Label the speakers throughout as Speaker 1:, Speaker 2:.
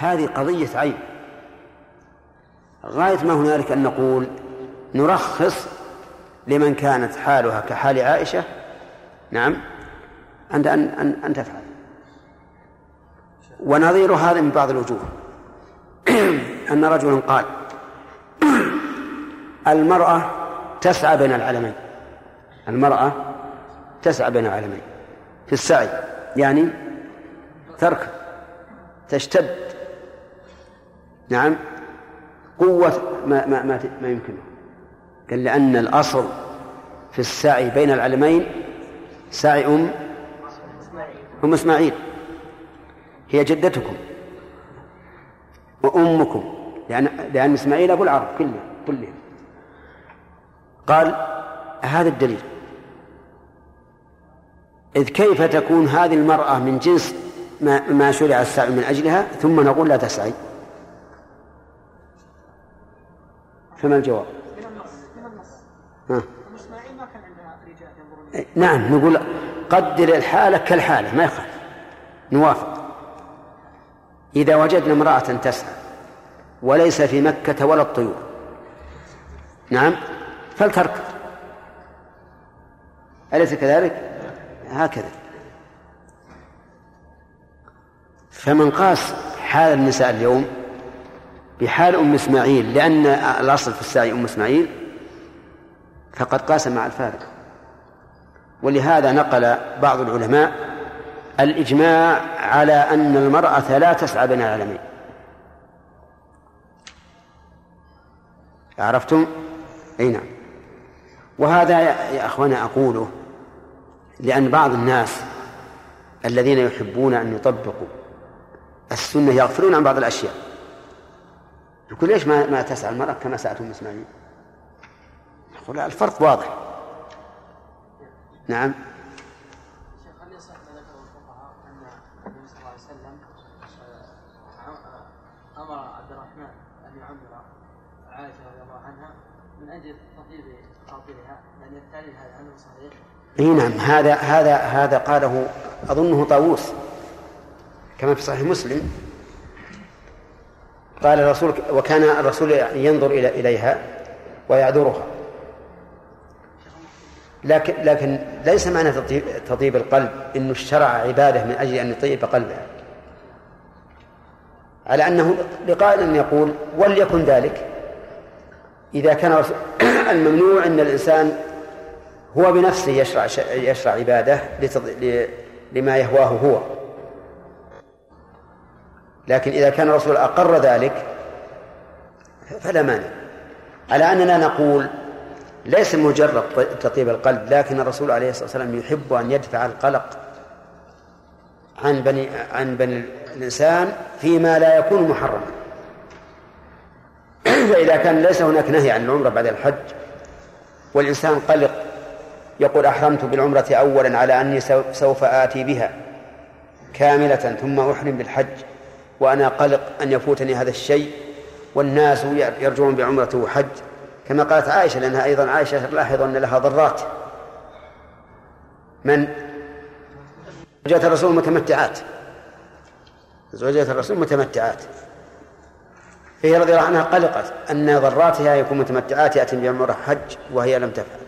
Speaker 1: هذه قضية عين غاية ما هنالك أن نقول نرخص لمن كانت حالها كحال عائشة. نعم. عند أن أن, أن تفعل. ونظير هذا من بعض الوجوه. أن رجلا قال المرأة تسعى بين العلمين. المرأة تسعى بين العلمين. في السعي. يعني تركب تشتد. نعم. قوة ما ما ما, ما يمكنه قال لأن الأصل في السعي بين العلمين سعي أم أم إسماعيل. هي جدتكم وأمكم. لأن لأن إسماعيل أبو العرب كله كلهم. قال هذا الدليل. إذ كيف تكون هذه المرأة من جنس ما, ما شرع السعي من أجلها؟ ثم نقول لا تسعي. فما الجواب؟ من النص من النص ها. إسماعيل ما كان عندها رجال ينظرون نعم نقول قدر الحالة كالحالة ما يخالف نوافق إذا وجدنا امرأة تسعى وليس في مكة ولا الطيور نعم فلتركض أليس كذلك؟ هكذا فمن قاس حال النساء اليوم بحال أم إسماعيل لأن الأصل في السعي أم إسماعيل فقد قاس مع الفارق. ولهذا نقل بعض العلماء الإجماع على أن المرأة لا تسعى بين العالمين. عرفتم؟ أي نعم. وهذا يا أخوانا أقوله لأن بعض الناس الذين يحبون أن يطبقوا السنة يغفلون عن بعض الأشياء. يقول ليش ما ما تسعى المرأة كما سألت أم إسماعيل؟ يقول الفرق واضح. نعم. أمر عبد الرحمن أن يعمر عائشة رضي الله عنها من لأن التالي هذا صحيح إي نعم. هذا هذا هذا قاله أظنه طاووس كما في صحيح مسلم. قال الرسول وكان الرسول ينظر إلى إليها ويعذرها. لكن لكن ليس معنى تطيب القلب إنه الشرع عبادة من أجل أن يطيب قلبها على أنه لقائل يقول وليكن ذلك. إذا كان الممنوع أن الإنسان هو بنفسه يشرع يشرع عبادة لما يهواه هو. لكن إذا كان الرسول أقر ذلك فلا مانع. على أننا نقول ليس مجرد تطيب القلب لكن الرسول عليه الصلاة والسلام يحب أن يدفع القلق عن بني عن بني الإنسان فيما لا يكون محرما. فإذا كان ليس هناك نهي عن العمرة بعد الحج والإنسان قلق يقول أحرمت بالعمرة أولا على أني سوف آتي بها كاملة ثم أحرم بالحج. وأنا قلق أن يفوتني هذا الشيء والناس يرجون بعمرة وحج. كما قالت عائشة لأنها أيضا عائشة لاحظ أن لها ضرات. من؟ زوجات الرسول متمتعات. زوجات الرسول متمتعات. فهي رضي الله عنها قلقت أن ضراتها يكون متمتعات يأتي بعمرة حج وهي لم تفعل.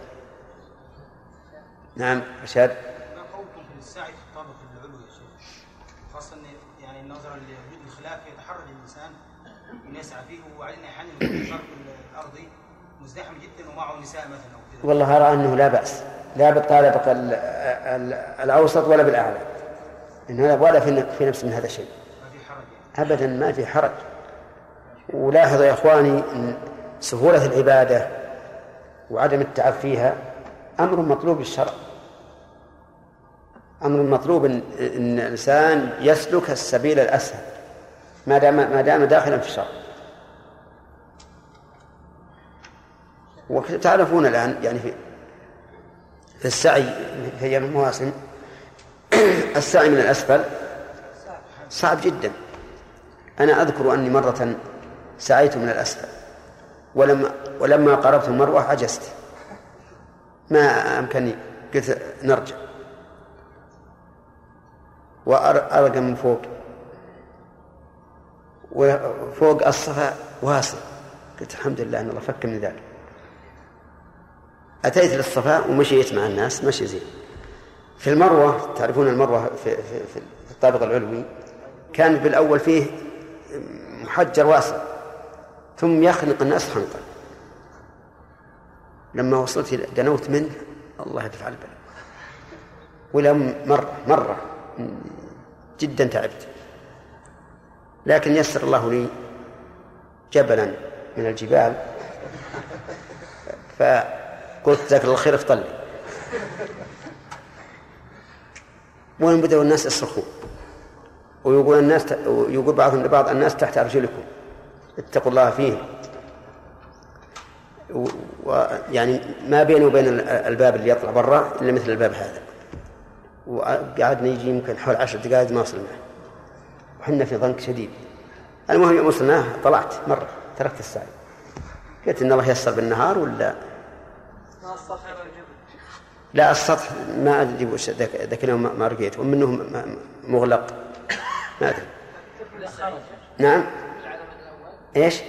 Speaker 1: نعم رشاد
Speaker 2: ما قولكم في السعي في الطابق العلوي يا شيخ خاصة يعني نظرا لوجود الخلاف يتحرج الإنسان أن يسعى فيه وبعدين أحيانا الشرق الأرضي مزدحم جدا ومعه نساء مثلا
Speaker 1: والله أرى أنه لا بأس. لا بالطابق الأوسط ولا بالأعلى. إنه ولا في نفس من هذا الشيء.
Speaker 2: يعني.
Speaker 1: أبدا ما في حرج. ولاحظوا يا إخواني أن سهولة العبادة وعدم التعب فيها أمر مطلوب الشرع أمر مطلوب إن, إن الإنسان يسلك السبيل الأسهل. ما دام ما دام داخلا في الشرع. وتعرفون الآن يعني في في السعي في أيام المواسم السعي من الأسفل صعب جدا. أنا أذكر أني مرة سعيت من الأسفل ولما ولما قربت المروة عجزت. ما أمكنني قلت نرجع. وأرقى من فوق. وفوق الصفا واسع قلت الحمد لله إن الله فك من ذلك. أتيت للصفا ومشيت مع الناس مشي زين. في المروة تعرفون المروة في, في, في الطابق العلوي كان بالأول فيه محجر واسع ثم يخنق الناس خنقا لما وصلت دنوت منه الله يدفع البلاء. ولا مرة مرة جدا تعبت. لكن يسر الله لي جبلا من الجبال. فقلت ذاك الخير افطل لي. وين بدأوا الناس يصرخون ويقول الناس يقول بعضهم لبعض الناس تحت أرجلكم. اتقوا الله فيهم ويعني ما بيني وبين الباب اللي يطلع برا إلا مثل الباب هذا. وقعدنا يجي يمكن حول عشر دقائق ما وصلنا. وحنا في ضنك شديد. المهم يوم وصلناه طلعت مرة تركت السعي قلت إن الله يسر بالنهار ولا لا السطح ما أدري وش ذاك اليوم ما رقيت ومنه مغلق. ما أدري. نعم. إيش؟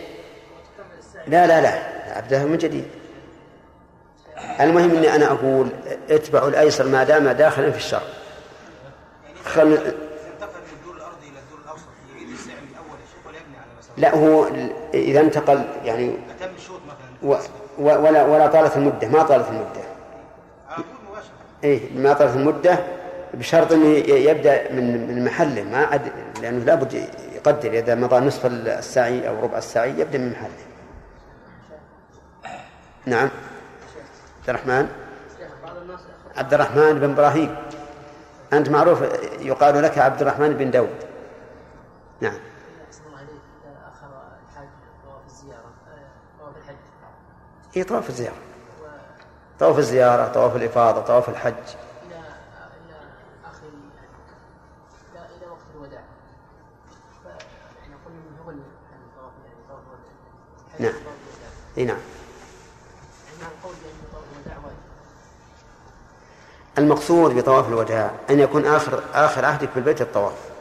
Speaker 1: لا لا لا. عبدها من جديد. المهم إني أنا أقول اتبعوا الأيسر ما دام داخلا في الشر خل... لا هو إذا انتقل يعني و... ولا ولا طالت المدة ما طالت المدة. إيه ما طالت المدة بشرط إنه يبدأ من من محله ما عد لأنه لابد يقدر إذا مضى نصف السعي أو ربع السعي يبدأ من محله. نعم. عبد الرحمن؟ عبد الرحمن بن إبراهيم. أنت معروف يقال لك عبد الرحمن بن داود. نعم. اي طواف الزيارة. طواف الزيارة طواف الإفاضة طواف الحج. إلى آخر إلى وقت الوداع. يعني يعني نعم. إي نعم. المقصود بطواف الوداع أن يكون آخر آخر عهدك بالبيت الطواف.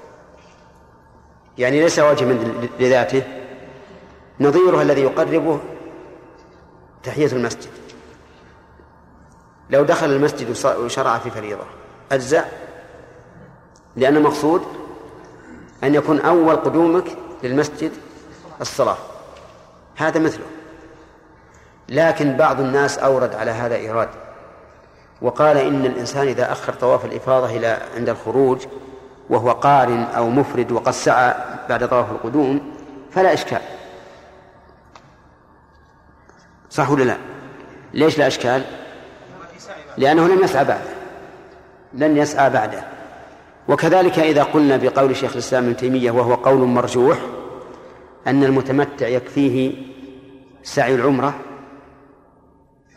Speaker 1: يعني ليس واجبا لذاته. نظيره الذي يقربه تحية المسجد. لو دخل المسجد وشرع في فريضة أجزاء لأن المقصود أن يكون أول قدومك للمسجد الصلاة. هذا مثله. لكن بعض الناس أورد على هذا إيراد وقال إن الإنسان إذا أخر طواف الإفاضة إلى عند الخروج وهو قارن أو مفرد وقد سعى بعد طواف القدوم فلا إشكال. صح ولا لا؟ ليش لا إشكال؟ لأنه لم يسعى بعده. لن يسعى بعده. وكذلك إذا قلنا بقول شيخ الإسلام ابن تيمية وهو قول مرجوح أن المتمتع يكفيه سعي العمرة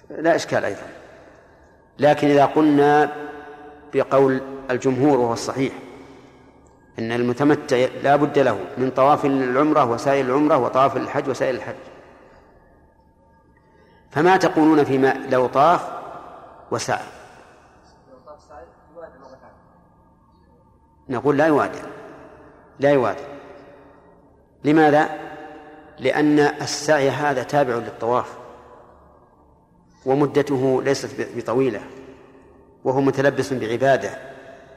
Speaker 1: لا إشكال أيضا. لكن إذا قلنا بقول الجمهور وهو الصحيح أن المتمتع لا بد له من طواف العمرة وسائر العمرة وطواف الحج وسائر الحج. فما تقولون فيما لو طاف وسعى نقول لا يوادر. لا يوادر. لماذا؟ لأن السعي هذا تابع للطواف ومدته ليست بطويلة وهو متلبس بعبادة.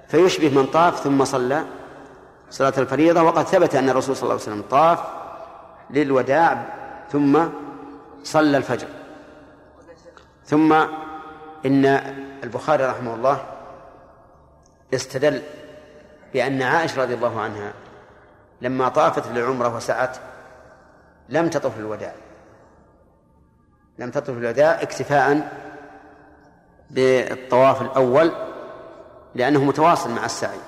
Speaker 1: فيشبه من طاف ثم صلى صلاة الفريضة وقد ثبت أن الرسول صلى الله عليه وسلم طاف للوداع ثم صلى الفجر. ثم إن البخاري رحمه الله استدل بأن عائشة رضي الله عنها لما طافت للعمرة وسعت لم تطف للوداع لم تطف الوداع اكتفاء بالطواف الأول لأنه متواصل مع السعي.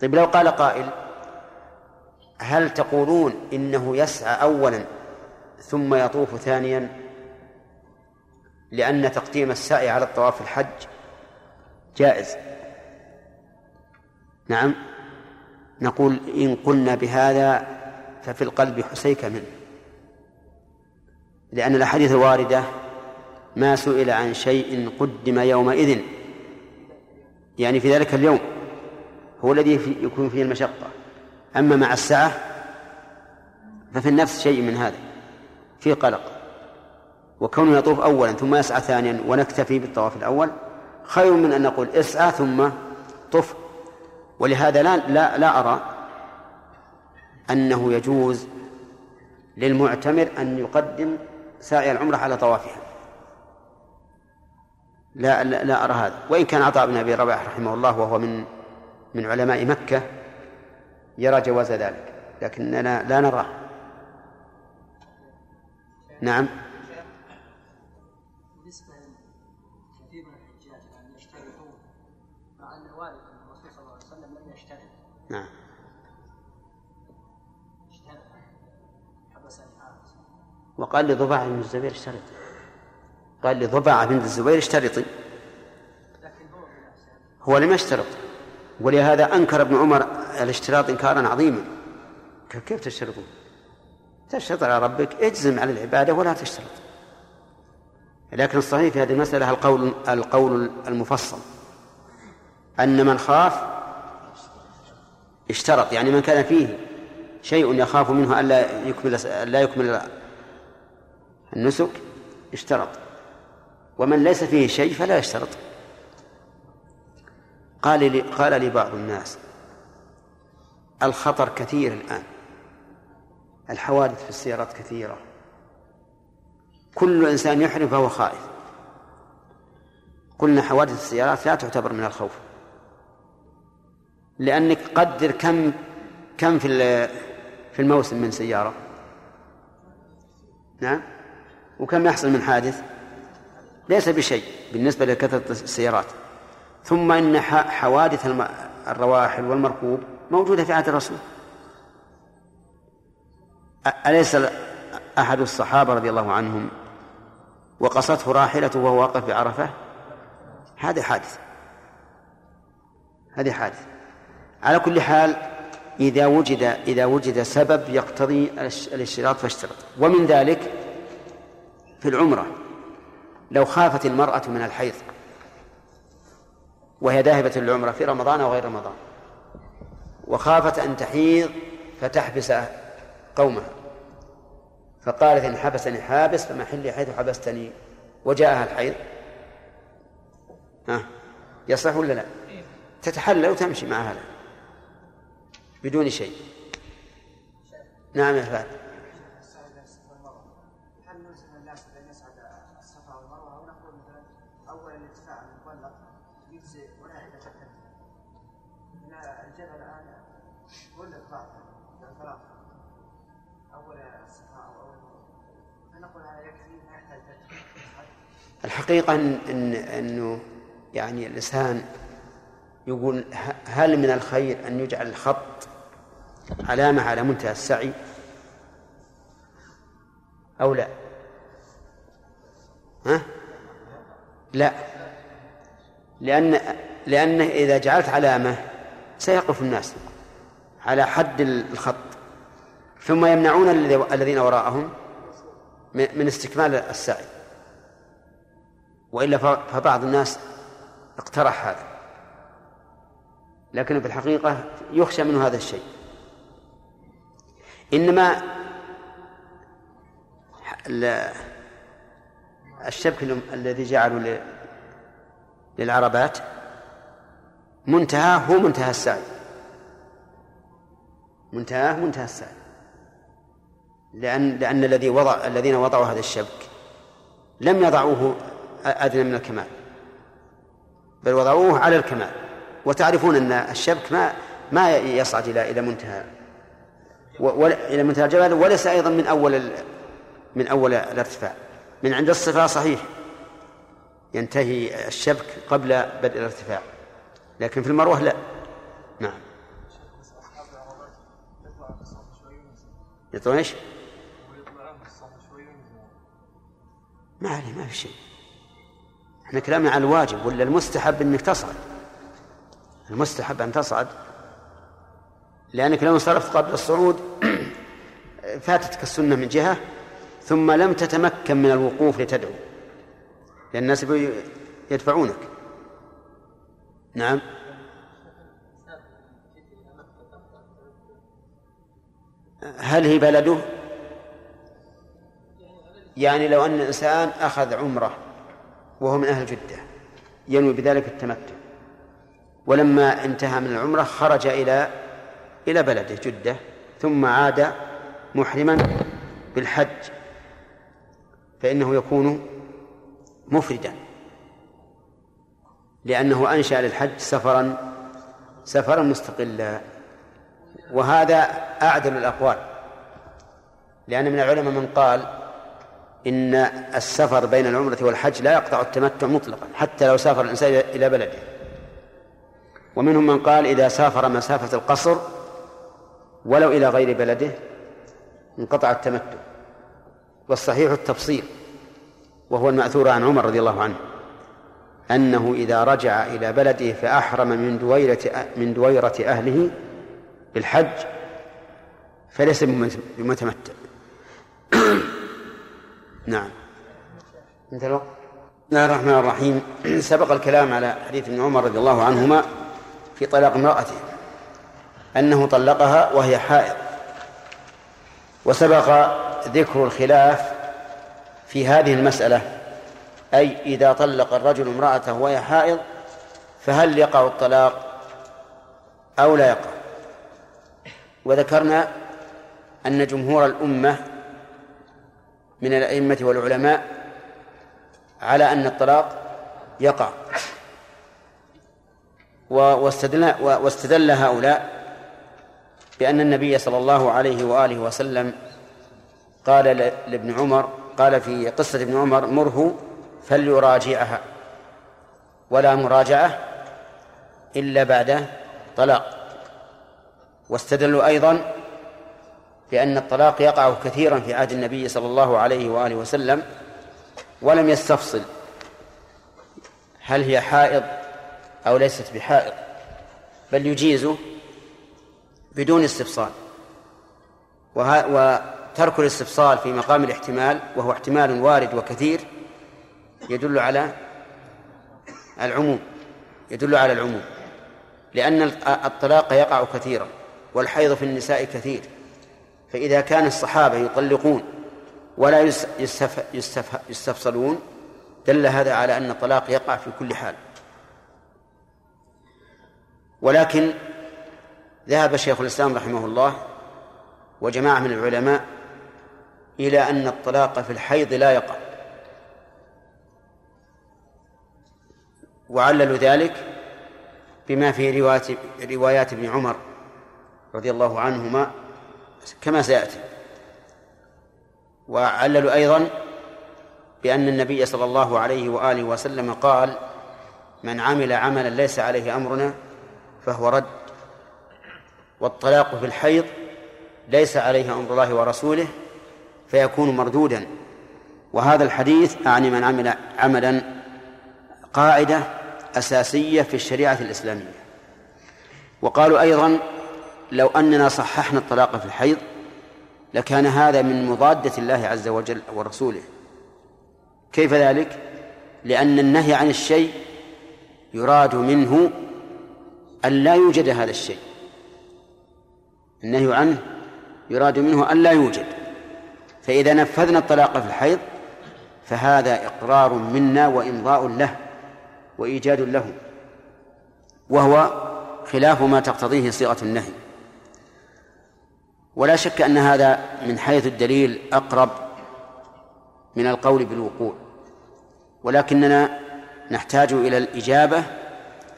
Speaker 1: طيب لو قال قائل هل تقولون إنه يسعى أولا ثم يطوف ثانيا؟ لأن تقديم السعي على الطواف الحج جائز. نعم. نقول إن قلنا بهذا ففي القلب حسيك منه. لأن الأحاديث الواردة ما سئل عن شيء قدم يومئذ. يعني في ذلك اليوم هو الذي يكون فيه المشقة. أما مع السعة ففي النفس شيء من هذا. في قلق. وكونه يطوف أولا ثم يسعى ثانيا ونكتفي بالطواف الأول خير من أن نقول اسعى ثم طف. ولهذا لا لا, لا أرى أنه يجوز للمعتمر أن يقدم سعي العمرة على طوافها. لا, لا, لا أرى هذا. وإن كان عطاء بن أبي رباح رحمه الله وهو من من علماء مكة يرى جواز ذلك لكننا لا نراه. نعم. وقال لضباع بن الزبير اشترط قال لضباع بنت الزبير اشترطي هو لم يشترط. ولهذا أنكر ابن عمر الاشتراط إنكارا عظيما. كيف تشترطون؟ تشترط على ربك اجزم على العبادة ولا تشترط. لكن الصحيح في هذه المسألة القول القول المفصل. أن من خاف اشترط يعني من كان فيه شيء يخاف منه ألا يكمل لا يكمل النسك اشترط. ومن ليس فيه شيء فلا يشترط. قال لي قال لي بعض الناس الخطر كثير الآن. الحوادث في السيارات كثيرة. كل إنسان يحرم فهو خائف. قلنا حوادث السيارات لا تعتبر من الخوف. لأنك قدر كم كم في في الموسم من سيارة. نعم؟ وكم يحصل من حادث؟ ليس بشيء بالنسبة لكثرة السيارات. ثم إن حوادث الرواحل والمركوب موجودة في عهد الرسول. أليس أحد الصحابة رضي الله عنهم وقصته راحلته وهو واقف بعرفة؟ هذا حادث هذه حادث على كل حال إذا وجد إذا وجد سبب يقتضي الاشتراط فاشترط. ومن ذلك في العمرة لو خافت المرأة من الحيض وهي ذاهبة للعمرة في رمضان أو غير رمضان وخافت أن تحيض فتحبس قومها. فقالت إن حبسني حابس فمحلي حيث حبستني وجاءها الحيض. ها؟ يصح ولا لا؟ تتحلل وتمشي مع هذا بدون شيء. نعم يا فهد الحقيقة إن, إن أنه يعني الإنسان يقول هل من الخير أن يجعل الخط علامة على منتهى السعي أو لا؟ ها؟ لا. لأن لأنه إذا جعلت علامة سيقف الناس على حد الخط. ثم يمنعون الذين وراءهم من استكمال السعي. وإلا فبعض الناس اقترح هذا. لكن في الحقيقة يخشى منه هذا الشيء. إنما الشبك الذي جعلوا للعربات منتهى هو منتهى السعي. منتهى منتهى السعي. لأن لأن الذي وضع الذين وضعوا هذا الشبك لم يضعوه أدنى من الكمال. بل وضعوه على الكمال. وتعرفون أن الشبك ما ما يصعد إلى إلى منتهى إلى منتهى الجبل وليس أيضا من أول من أول الارتفاع. من عند الصفا صحيح. ينتهي الشبك قبل بدء الارتفاع. لكن في المروة لا. نعم. يطلع إيش؟ ما عليه ما في شيء. إحنا كلامنا على الواجب ولا المستحب إنك تصعد؟ المستحب أن تصعد. لأنك لو انصرفت قبل الصعود فاتتك السنة من جهة ثم لم تتمكن من الوقوف لتدعو. لأن الناس يدفعونك. نعم. هل هي بلده؟ يعني لو أن الإنسان أخذ عمرة وهو من أهل جدة ينوي بذلك التمتع. ولما انتهى من العمرة خرج إلى إلى بلده جدة ثم عاد محرما بالحج فإنه يكون مفردا لأنه أنشأ للحج سفرا سفرا مستقلا. وهذا أعدل الأقوال لأن من العلماء من قال إن السفر بين العمرة والحج لا يقطع التمتع مطلقا حتى لو سافر الإنسان إلى بلده. ومنهم من قال إذا سافر مسافة القصر ولو إلى غير بلده انقطع التمتع. والصحيح التفصيل وهو المأثور عن عمر رضي الله عنه أنه إذا رجع إلى بلده فأحرم من دويرة من دويرة أهله بالحج فليس بمتمتع. نعم. انت الوقت. بسم الله الرحمن الرحيم. سبق الكلام على حديث ابن عمر رضي الله عنهما في طلاق امرأته أنه طلقها وهي حائض. وسبق ذكر الخلاف في هذه المسألة أي إذا طلق الرجل امرأته وهي حائض فهل يقع الطلاق أو لا يقع؟ وذكرنا أن جمهور الأمة من الأئمة والعلماء على أن الطلاق يقع. واستدل, واستدل هؤلاء بأن النبي صلى الله عليه وآله وسلم قال لابن عمر قال في قصة ابن عمر مره فليراجعها ولا مراجعة إلا بعد طلاق. واستدلوا أيضا بأن الطلاق يقع كثيرا في عهد النبي صلى الله عليه وآله وسلم ولم يستفصل. هل هي حائض أو ليست بحائض؟ بل يجيزه بدون استفصال. وترك الاستفصال في مقام الاحتمال وهو احتمال وارد وكثير يدل على العموم. يدل على العموم. لأن الطلاق يقع كثيرا والحيض في النساء كثير. فإذا كان الصحابة يطلقون ولا يستف يستف يستفصلون دل هذا على أن الطلاق يقع في كل حال. ولكن ذهب شيخ الإسلام رحمه الله وجماعة من العلماء إلى أن الطلاق في الحيض لا يقع. وعللوا ذلك بما في روايات ابن عمر رضي الله عنهما كما سيأتي. وعللوا أيضا بأن النبي صلى الله عليه وآله وسلم قال من عمل عملا ليس عليه أمرنا فهو رد والطلاق في الحيض ليس عليه أمر الله ورسوله فيكون مردودا. وهذا الحديث أعني من عمل عملا قاعدة أساسية في الشريعة الإسلامية. وقالوا أيضا لو أننا صححنا الطلاق في الحيض لكان هذا من مضادة الله عز وجل ورسوله. كيف ذلك؟ لأن النهي عن الشيء يراد منه أن لا يوجد هذا الشيء. النهي عنه يراد منه أن لا يوجد. فإذا نفذنا الطلاق في الحيض فهذا إقرار منا وإمضاء له وإيجاد له وهو خلاف ما تقتضيه صيغة النهي. ولا شك أن هذا من حيث الدليل أقرب من القول بالوقوع. ولكننا نحتاج إلى الإجابة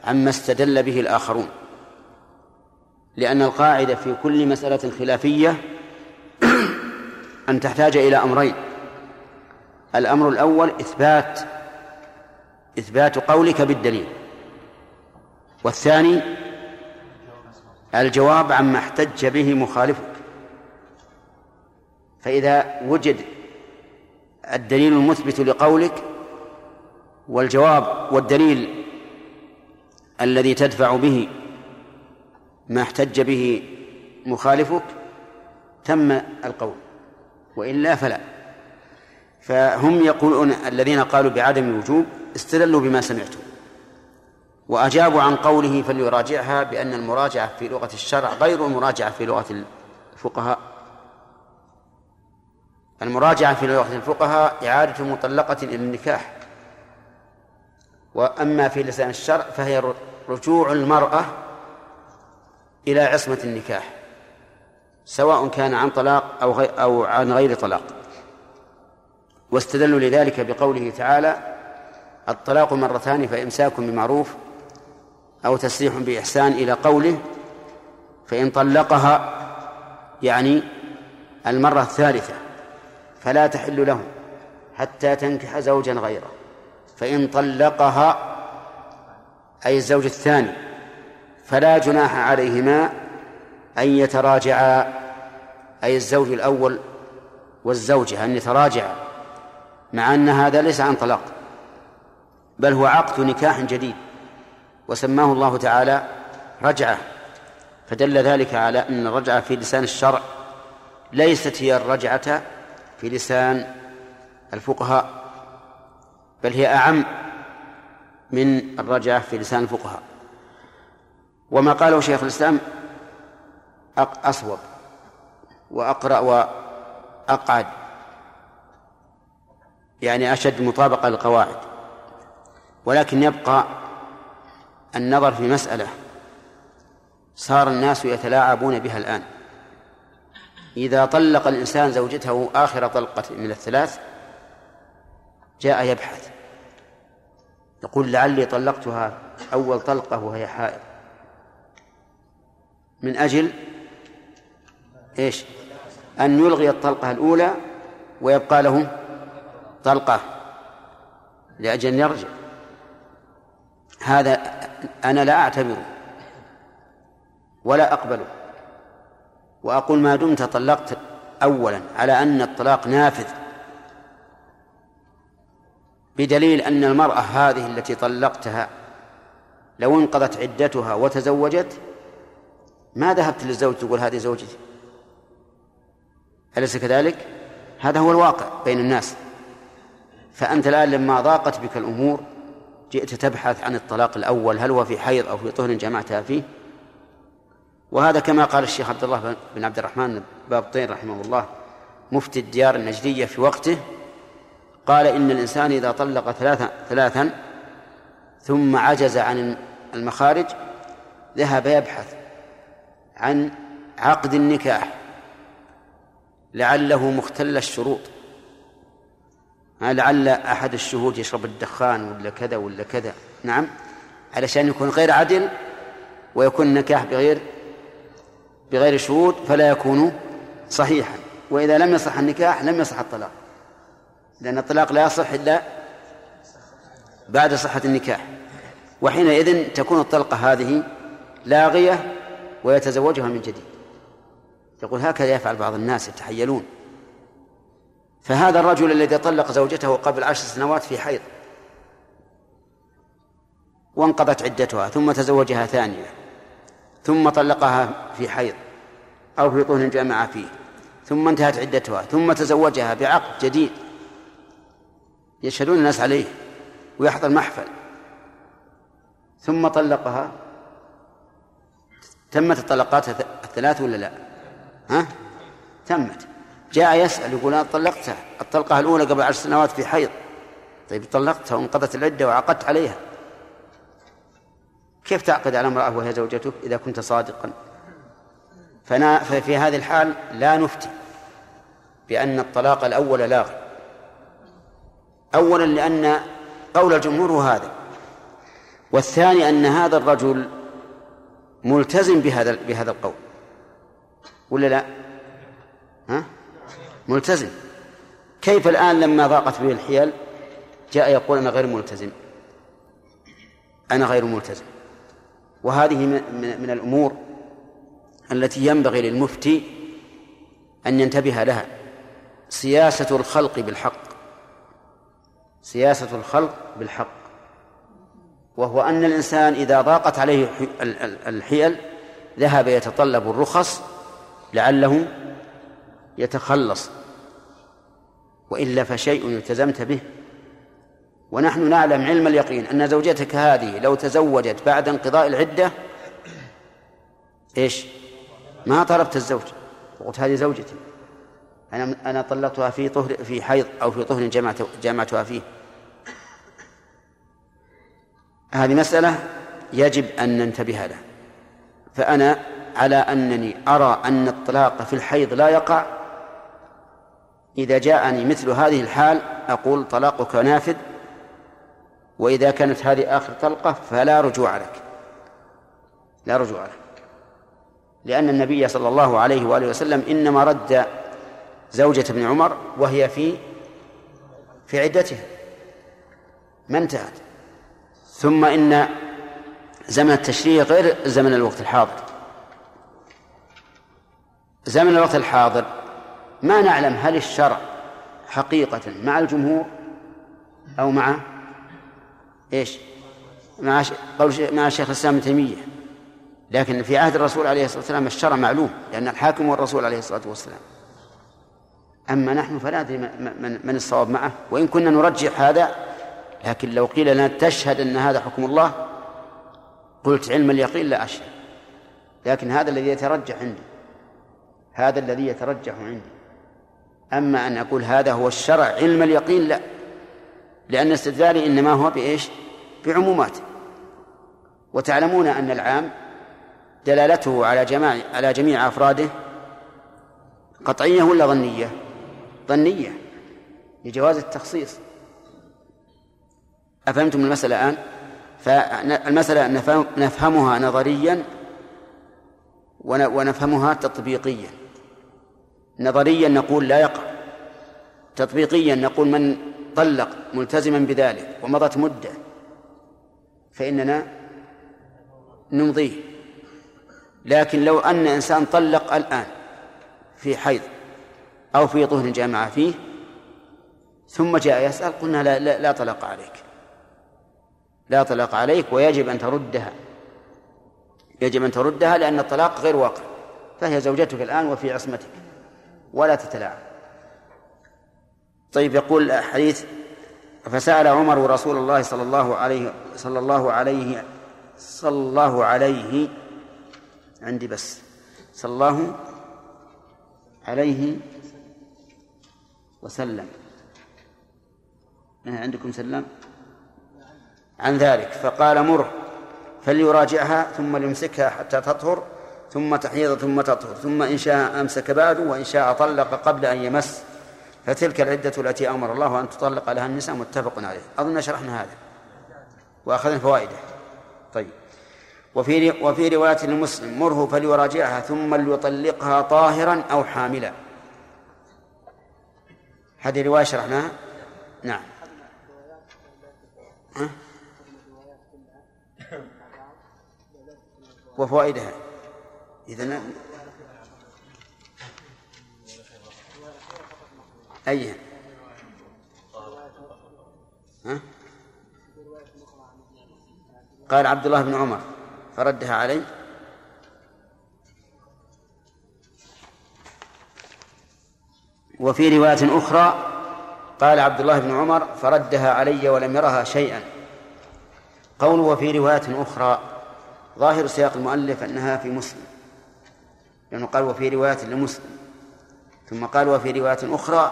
Speaker 1: عما استدل به الآخرون. لأن القاعدة في كل مسألة خلافية أن تحتاج إلى أمرين. الأمر الأول إثبات إثبات قولك بالدليل. والثاني الجواب عما احتج به مخالفك فإذا وجد الدليل المثبت لقولك والجواب والدليل الذي تدفع به ما احتج به مخالفك تم القول وإلا فلا. فهم يقولون الذين قالوا بعدم الوجوب استدلوا بما سمعتم وأجابوا عن قوله فليراجعها بأن المراجعة في لغة الشرع غير المراجعة في لغة الفقهاء. المراجعة في لغة الفقهاء إعادة مطلقة إلى النكاح. وأما في لسان الشرع فهي رجوع المرأة إلى عصمة النكاح سواء كان عن طلاق أو أو عن غير طلاق. واستدلوا لذلك بقوله تعالى الطلاق مرتان فإمساك بمعروف أو تسريح بإحسان إلى قوله فإن طلقها يعني المرة الثالثة. فلا تحل له حتى تنكح زوجا غيره فإن طلقها أي الزوج الثاني فلا جناح عليهما أن يتراجعا أي الزوج الأول والزوجة أن يتراجعا مع أن هذا ليس عن طلاق بل هو عقد نكاح جديد وسماه الله تعالى رجعة فدل ذلك على أن الرجعة في لسان الشرع ليست هي الرجعة في لسان الفقهاء بل هي أعم من الرجعة في لسان الفقهاء. وما قاله شيخ الإسلام أصوب وأقرأ وأقعد يعني أشد مطابقة للقواعد. ولكن يبقى النظر في مسألة صار الناس يتلاعبون بها الآن. إذا طلق الإنسان زوجته آخر طلقة من الثلاث جاء يبحث. يقول لعلي طلقتها أول طلقة وهي حائض. من أجل إيش؟ أن يلغي الطلقة الأولى ويبقى له طلقة لأجل أن يرجع. هذا أنا لا أعتبره ولا أقبله. وأقول ما دمت طلقت أولا على أن الطلاق نافذ. بدليل أن المرأة هذه التي طلقتها لو انقضت عدتها وتزوجت ما ذهبت للزوج تقول هذه زوجتي؟ أليس كذلك؟ هذا هو الواقع بين الناس. فأنت الآن لما ضاقت بك الأمور جئت تبحث عن الطلاق الأول هل هو في حيض أو في طهر جمعتها فيه؟ وهذا كما قال الشيخ عبد الله بن عبد الرحمن باب طين رحمه الله مفتي الديار النجدية في وقته قال إن الإنسان إذا طلق ثلاثا ثلاثا ثم عجز عن المخارج ذهب يبحث عن عقد النكاح لعله مختل الشروط. لعل أحد الشهود يشرب الدخان ولا كذا ولا كذا. نعم علشان يكون غير عدل ويكون النكاح بغير بغير شهود فلا يكون صحيحا. وإذا لم يصح النكاح لم يصح الطلاق. لأن الطلاق لا يصح إلا بعد صحة النكاح. وحينئذ تكون الطلقة هذه لاغية ويتزوجها من جديد. يقول هكذا يفعل بعض الناس يتحيلون. فهذا الرجل الذي طلق زوجته قبل عشر سنوات في حيض. وانقضت عدتها ثم تزوجها ثانية ثم طلقها في حيض. أو في طهر جامع فيه. ثم انتهت عدتها ثم تزوجها بعقد جديد. يشهدون الناس عليه ويحضر محفل ثم طلقها. تمت الطلقات الثلاث ولا لا؟ ها؟ تمت. جاء يسأل يقول أنا طلقتها الطلقة الأولى قبل عشر سنوات في حيض. طيب طلقتها وانقضت العدة وعقدت عليها. كيف تعقد على امرأة وهي زوجتك إذا كنت صادقا؟ فنا ففي هذه الحال لا نفتي بأن الطلاق الأول لاغي أولا لأن قول الجمهور هو هذا. والثاني أن هذا الرجل ملتزم بهذا بهذا القول. ولا لا؟ ها؟ ملتزم. كيف الآن لما ضاقت به الحيل جاء يقول أنا غير ملتزم؟ أنا غير ملتزم. وهذه من الأمور التي ينبغي للمفتي أن ينتبه لها سياسة الخلق بالحق. سياسة الخلق بالحق. وهو أن الإنسان إذا ضاقت عليه الحيل ذهب يتطلب الرخص لعله يتخلص. وإلا فشيء التزمت به. ونحن نعلم علم اليقين أن زوجتك هذه لو تزوجت بعد انقضاء العدة إيش؟ ما طلبت الزوج. قلت هذه زوجتي. أنا أنا طلقتها في طهر في حيض أو في طهر جمعت جمعتها فيه. هذه مسألة يجب أن ننتبه لها. فأنا على أنني أرى أن الطلاق في الحيض لا يقع. إذا جاءني مثل هذه الحال أقول طلاقك نافذ. وإذا كانت هذه آخر طلقة فلا رجوع لك. لا رجوع لك. لأن النبي صلى الله عليه وآله وسلم إنما رد زوجة ابن عمر وهي في في عدتها ما انتهت. ثم إن زمن التشريع غير زمن الوقت الحاضر. زمن الوقت الحاضر ما نعلم هل الشرع حقيقة مع الجمهور أو مع إيش؟ مع قول مع شيخ الإسلام ابن تيمية. لكن في عهد الرسول عليه الصلاة والسلام الشرع معلوم لأن الحاكم هو الرسول عليه الصلاة والسلام. أما نحن فلا ندري من, الصواب معه وإن كنا نرجح هذا لكن لو قيل لنا تشهد أن هذا حكم الله قلت علم اليقين لا أشهد. لكن هذا الذي يترجح عندي هذا الذي يترجح عندي. أما أن أقول هذا هو الشرع علم اليقين لا. لأن استدلالي إنما هو بإيش؟ بعمومات وتعلمون أن العام دلالته على جماع على جميع أفراده قطعية ولا ظنية؟ ظنية لجواز التخصيص. أفهمتم المسألة الآن؟ فالمسألة نفهمها نظريا ونفهمها تطبيقيا. نظريا نقول لا يقع. تطبيقيا نقول من طلق ملتزما بذلك ومضت مدة فإننا نمضيه. لكن لو أن إنسان طلق الآن في حيض أو في طهر جامعة فيه ثم جاء يسأل قلنا لا, لا, لا طلق عليك. لا طلق عليك ويجب أن تردها. يجب أن تردها لأن الطلاق غير واقع. فهي زوجتك الآن وفي عصمتك. ولا تتلاعب. طيب يقول الحديث فسأل عمر رسول الله صلى الله عليه صلى الله عليه صلى الله عليه عندي بس. صلى الله عليه وسلم. عندكم سلم عن ذلك. فقال مره فليراجعها ثم ليمسكها حتى تطهر ثم تحيض ثم تطهر ثم إن شاء أمسك بعد وإن شاء طلق قبل أن يمس. فتلك العدة التي أمر الله أن تطلق لها النساء متفق عليه. أظن شرحنا هذا. وأخذنا فوائده. طيب. وفي وفي رواية لمسلم مره فليراجعها ثم ليطلقها طاهرا أو حاملا. هذه رواية شرحناها؟ نعم. ها؟ وفوائدها. إذا أيها ها؟ قال عبد الله بن عمر. فردها علي. وفي رواية أخرى قال عبد الله بن عمر فردها علي ولم يرها شيئا. قول وفي رواية أخرى ظاهر سياق المؤلف أنها في مسلم. لأنه قال وفي رواية لمسلم. ثم قال وفي رواية أخرى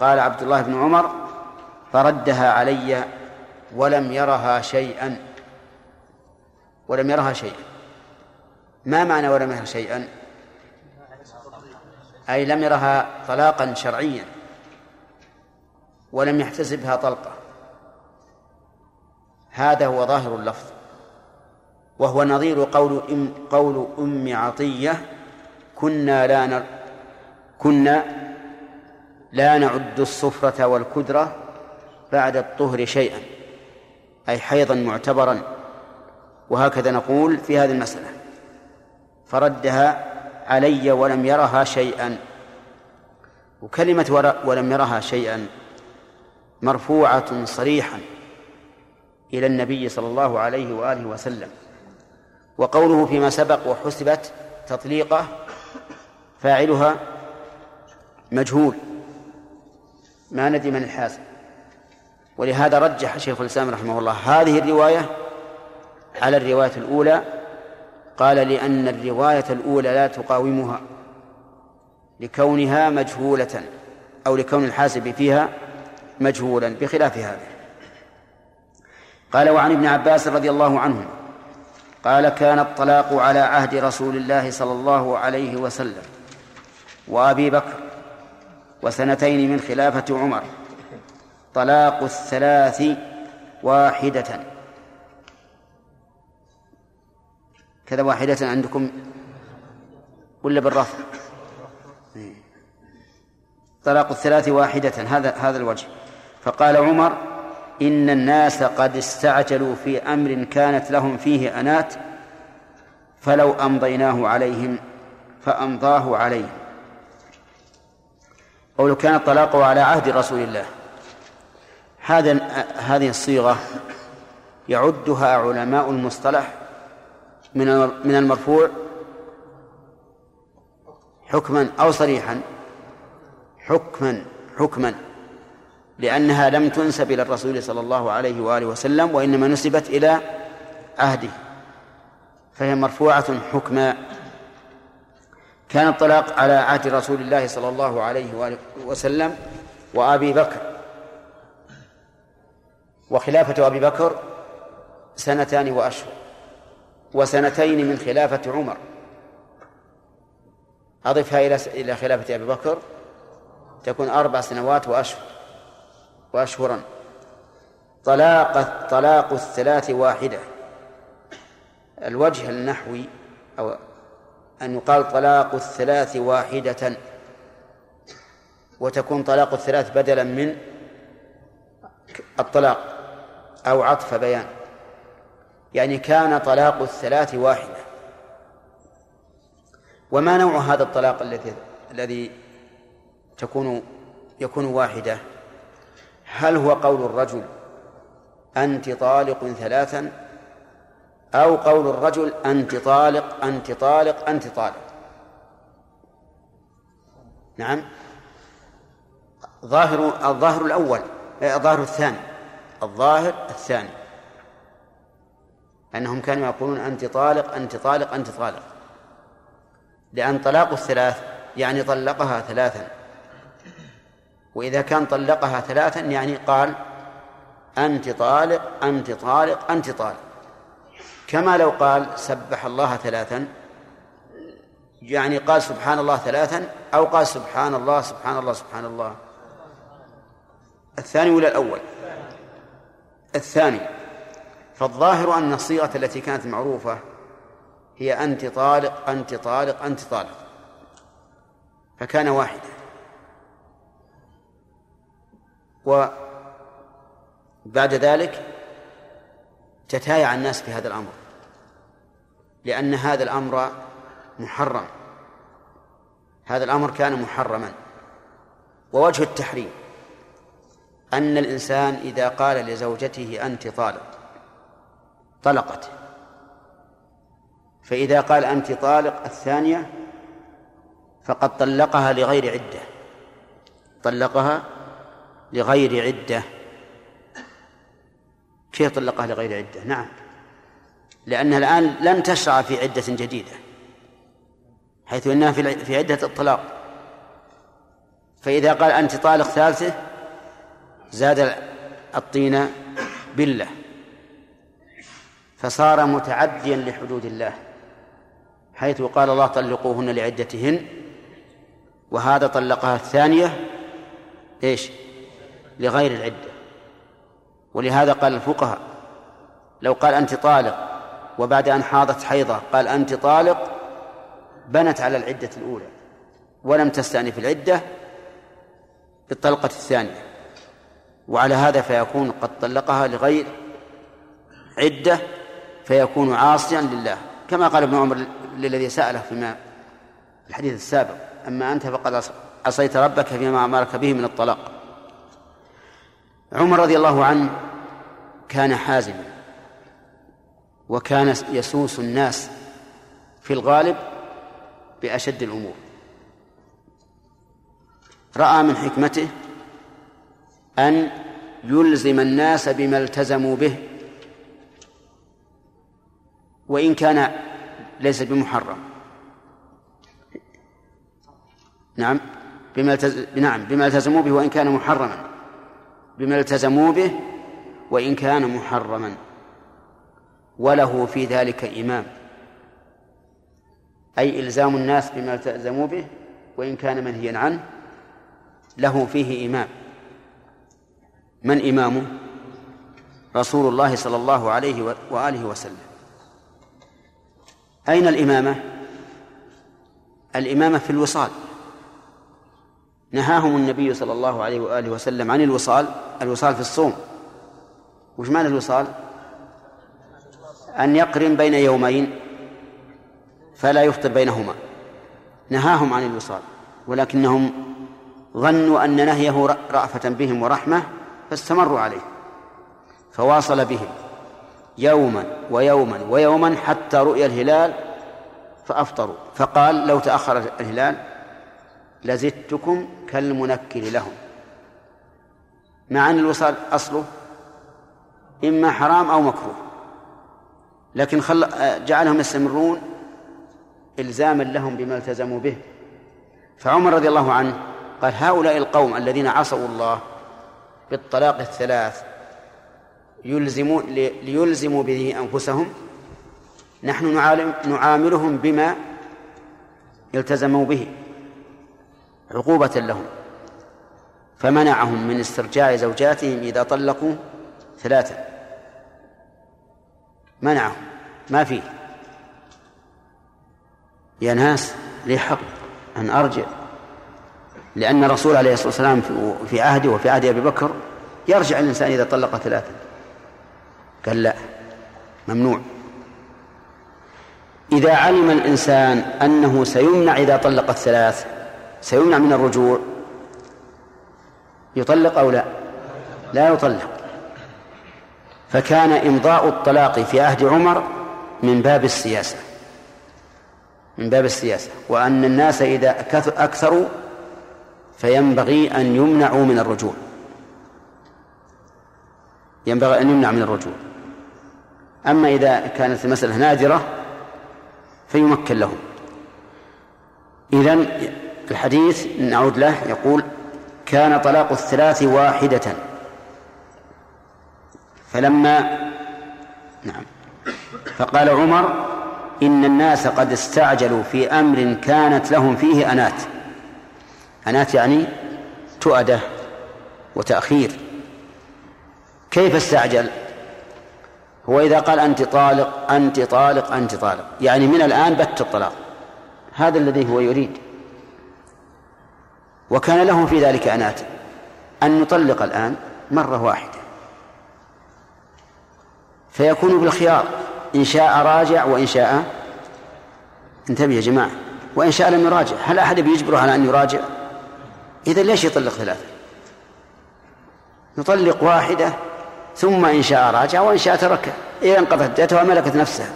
Speaker 1: قال عبد الله بن عمر فردها علي ولم يرها شيئا. ولم يرها شيئا. ما معنى ولم يرها شيئا؟ أي لم يرها طلاقا شرعيا. ولم يحتسبها طلقة. هذا هو ظاهر اللفظ. وهو نظير قول أم قول أم عطية كنا لا نر كنا لا نعد الصفرة والكدرة بعد الطهر شيئا. أي حيضا معتبرا. وهكذا نقول في هذه المسألة. فردها علي ولم يرها شيئا. وكلمة ولم يرها شيئا مرفوعة صريحا إلى النبي صلى الله عليه وآله وسلم. وقوله فيما سبق وحسبت تطليقه فاعلها مجهول. ما ندري من الحاسب ولهذا رجح شيخ الإسلام رحمه الله هذه الرواية على الرواية الأولى قال لأن الرواية الأولى لا تقاومها لكونها مجهولة أو لكون الحاسب فيها مجهولا بخلاف هذا. قال وعن ابن عباس رضي الله عنه قال كان الطلاق على عهد رسول الله صلى الله عليه وسلم وأبي بكر وسنتين من خلافة عمر طلاق الثلاث واحدة. كذا واحدة عندكم ولا بالرفع؟ طلاق الثلاث واحدة هذا هذا الوجه. فقال عمر إن الناس قد استعجلوا في أمر كانت لهم فيه أنات فلو أمضيناه عليهم فأمضاه عليهم أو لو كان الطلاق على عهد رسول الله. هذا هذه الصيغة يعدها علماء المصطلح من من المرفوع حكما أو صريحا. حكما حكما. لأنها لم تنسب إلى الرسول صلى الله عليه وآله وسلم وإنما نسبت إلى عهده. فهي مرفوعة حكما. كان الطلاق على عهد رسول الله صلى الله عليه وآله وسلم وأبي بكر. وخلافة أبي بكر سنتان وأشهر. وسنتين من خلافة عمر. أضفها إلى إلى خلافة أبي بكر تكون أربع سنوات وأشهر وأشهرا. طلاق طلاق الثلاث واحدة. الوجه النحوي أو أن يقال طلاق الثلاث واحدة وتكون طلاق الثلاث بدلا من الطلاق أو عطف بيان. يعني كان طلاق الثلاث واحدة. وما نوع هذا الطلاق الذي الذي تكون يكون واحدة؟ هل هو قول الرجل أنت طالق ثلاثا أو قول الرجل أنت طالق أنت طالق أنت طالق؟ نعم. ظاهر الظاهر الأول الظاهر الثاني. الظاهر الثاني. أنهم كانوا يقولون أنت طالق أنت طالق أنت طالق. لأن طلاق الثلاث يعني طلقها ثلاثا. وإذا كان طلقها ثلاثا يعني قال أنت طالق أنت طالق أنت طالق. كما لو قال سبح الله ثلاثا يعني قال سبحان الله ثلاثا أو قال سبحان الله سبحان الله سبحان الله. الثاني ولا الأول؟ الثاني. فالظاهر أن الصيغة التي كانت معروفة هي أنت طالق أنت طالق أنت طالق. فكان واحدا. وبعد ذلك تتايع الناس في هذا الأمر لأن هذا الأمر محرم. هذا الأمر كان محرما. ووجه التحريم أن الإنسان إذا قال لزوجته أنت طالق طلقت. فإذا قال أنت طالق الثانية فقد طلقها لغير عدة. طلقها لغير عدة. كيف طلقها لغير عدة؟ نعم. لأنها الآن لن تشرع في عدة جديدة حيث أنها في عدة الطلاق. فإذا قال أنت طالق ثالثة زاد الطين بالله. فصار متعديا لحدود الله حيث قال الله طلقوهن لعدتهن وهذا طلقها الثانية إيش؟ لغير العدة. ولهذا قال الفقهاء لو قال أنت طالق وبعد أن حاضت حيضة قال أنت طالق بنت على العدة الأولى ولم تستأنف العدة بالطلقة الثانية. وعلى هذا فيكون قد طلقها لغير عدة فيكون عاصيا لله. كما قال ابن عمر للذي سأله فيما الحديث السابق أما أنت فقد عصيت ربك فيما أمرك به من الطلاق. عمر رضي الله عنه كان حازما وكان يسوس الناس في الغالب بأشد الأمور. رأى من حكمته أن يلزم الناس بما التزموا به وإن كان ليس بمحرم. نعم. بما. نعم. بما التزموا به وإن كان محرما. بما التزموا به وإن كان محرما. وله في ذلك إمام. أي إلزام الناس بما التزموا به وإن كان منهيا عنه له فيه إمام. من إمامه؟ رسول الله صلى الله عليه وآله وسلم. أين الإمامة؟ الإمامة في الوصال. نهاهم النبي صلى الله عليه وآله وسلم عن الوصال الوصال في الصوم. وش معنى الوصال؟ أن يقرن بين يومين فلا يفطر بينهما. نهاهم عن الوصال ولكنهم ظنوا أن نهيه رأفة بهم ورحمة فاستمروا عليه فواصل بهم. يوما ويوما ويوما حتى رؤي الهلال فأفطروا. فقال لو تأخر الهلال لزدتكم كالمنكر لهم. مع أن الوصال أصله إما حرام أو مكروه. لكن خل... جعلهم يستمرون إلزاما لهم بما التزموا به. فعمر رضي الله عنه قال هؤلاء القوم الذين عصوا الله بالطلاق الثلاث يلزمون ليلزموا به أنفسهم. نحن نعاملهم بما التزموا به عقوبة لهم. فمنعهم من استرجاع زوجاتهم إذا طلقوا ثلاثة. منعهم. ما فيه. يا ناس لي حق أن أرجع. لأن الرسول عليه الصلاة والسلام في عهده وفي عهد أبي بكر يرجع الإنسان إذا طلق ثلاثة. قال لا ممنوع. إذا علم الإنسان أنه سيمنع إذا طلق الثلاث سيمنع من الرجوع يطلق أو لا؟ لا يطلق. فكان إمضاء الطلاق في عهد عمر من باب السياسة من باب السياسة. وأن الناس إذا أكثروا فينبغي أن يمنعوا من الرجوع. ينبغي أن يمنع من الرجوع. أما إذا كانت المسألة نادرة فيمكن لهم إذن الحديث نعود له يقول كان طلاق الثلاث واحدة. فلما نعم. فقال عمر إن الناس قد استعجلوا في أمر كانت لهم فيه أنات. أنات يعني تؤدة وتأخير. كيف استعجل؟ هو إذا قال أنت طالق أنت طالق أنت طالق. يعني من الآن بت الطلاق. هذا الذي هو يريد. وكان لهم في ذلك أنات أن نطلق الآن مرة واحدة. فيكون بالخيار. إن شاء راجع وإن شاء انتبه يا جماعة. وإن شاء لم يراجع. هل أحد بيجبره على أن يراجع؟ إذا ليش يطلق ثلاثة؟ يطلق واحدة ثم إن شاء راجع وإن شاء تركها. إذا انقضت عدتها وملكت نفسها.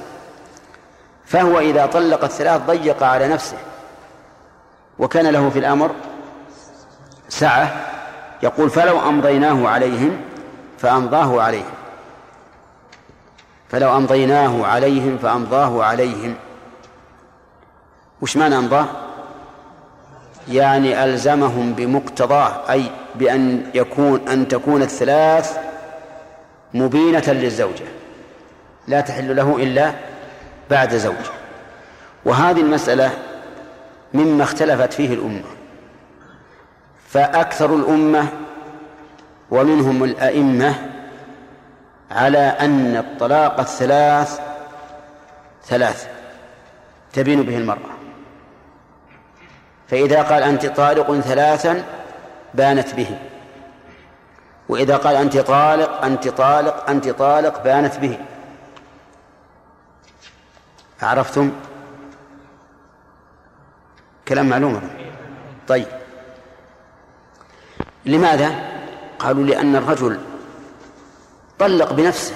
Speaker 1: فهو إذا طلق الثلاث ضيق على نفسه. وكان له في الأمر سعة. يقول فلو أمضيناه عليهم فأمضاه عليهم. فلو أمضيناه عليهم فأمضاه عليهم. وش معنى أمضاه يعني ألزمهم بمقتضاه أي بأن يكون أن تكون الثلاث مبينة للزوجة. لا تحل له إلا بعد زوج وهذه المسألة مما اختلفت فيه الأمة. فأكثر الأمة ومنهم الأئمة على أن الطلاق الثلاث ثلاث تبين به المرأة. فإذا قال أنت طالق ثلاثا بانت به. وإذا قال أنت طالق أنت طالق أنت طالق بانت به. عرفتم؟ كلام معلوم طيب. لماذا؟ قالوا لأن الرجل طلق بنفسه.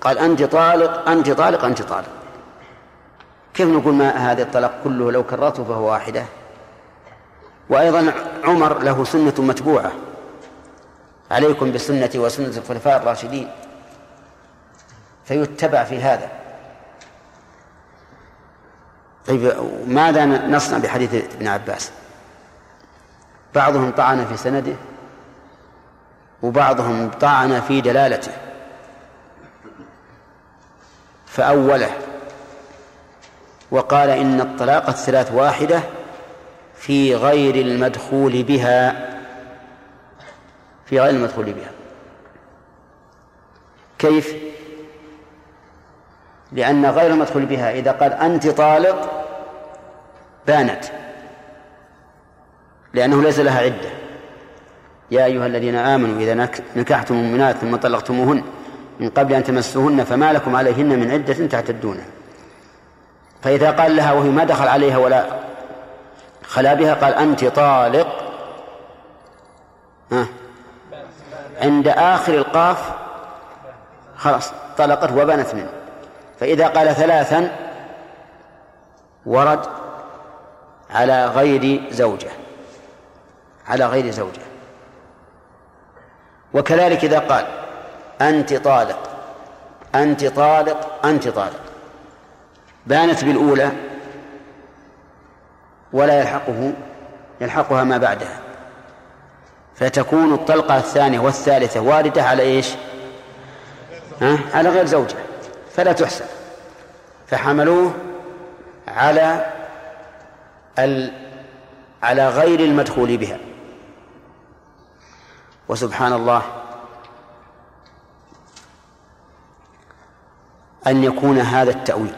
Speaker 1: قال أنت طالق أنت طالق أنت طالق. كيف نقول ما هذا الطلاق كله لو كررته فهو واحدة؟ وأيضا عمر له سنة متبوعة. عليكم بسنتي وسنة الخلفاء الراشدين. فيتبع في هذا. طيب ماذا نصنع بحديث ابن عباس؟ بعضهم طعن في سنده وبعضهم طعن في دلالته. فأوله وقال إن الطلاق الثلاث واحدة في غير المدخول بها. في غير المدخول بها. كيف؟ لأن غير المدخول بها إذا قال أنت طالق بانت. لأنه ليس لها عدة. يا أيها الذين آمنوا إذا نكحتم المؤمنات ثم طلقتموهن من قبل أن تمسوهن فما لكم عليهن من عدة تعتدونها فإذا قال لها وهي ما دخل عليها ولا خلا بها قال أنت طالق. ها؟ عند آخر القاف خلاص طلقت وبنت منه. فإذا قال ثلاثا ورد على غير زوجة. على غير زوجة. وكذلك إذا قال أنت طالق أنت طالق أنت طالق. بانت بالأولى ولا يلحقه يلحقها ما بعدها. فتكون الطلقة الثانية والثالثة واردة على إيش؟ ها؟ على غير زوجة فلا تحسب فحملوه على ال... على غير المدخول بها. وسبحان الله أن يكون هذا التأويل.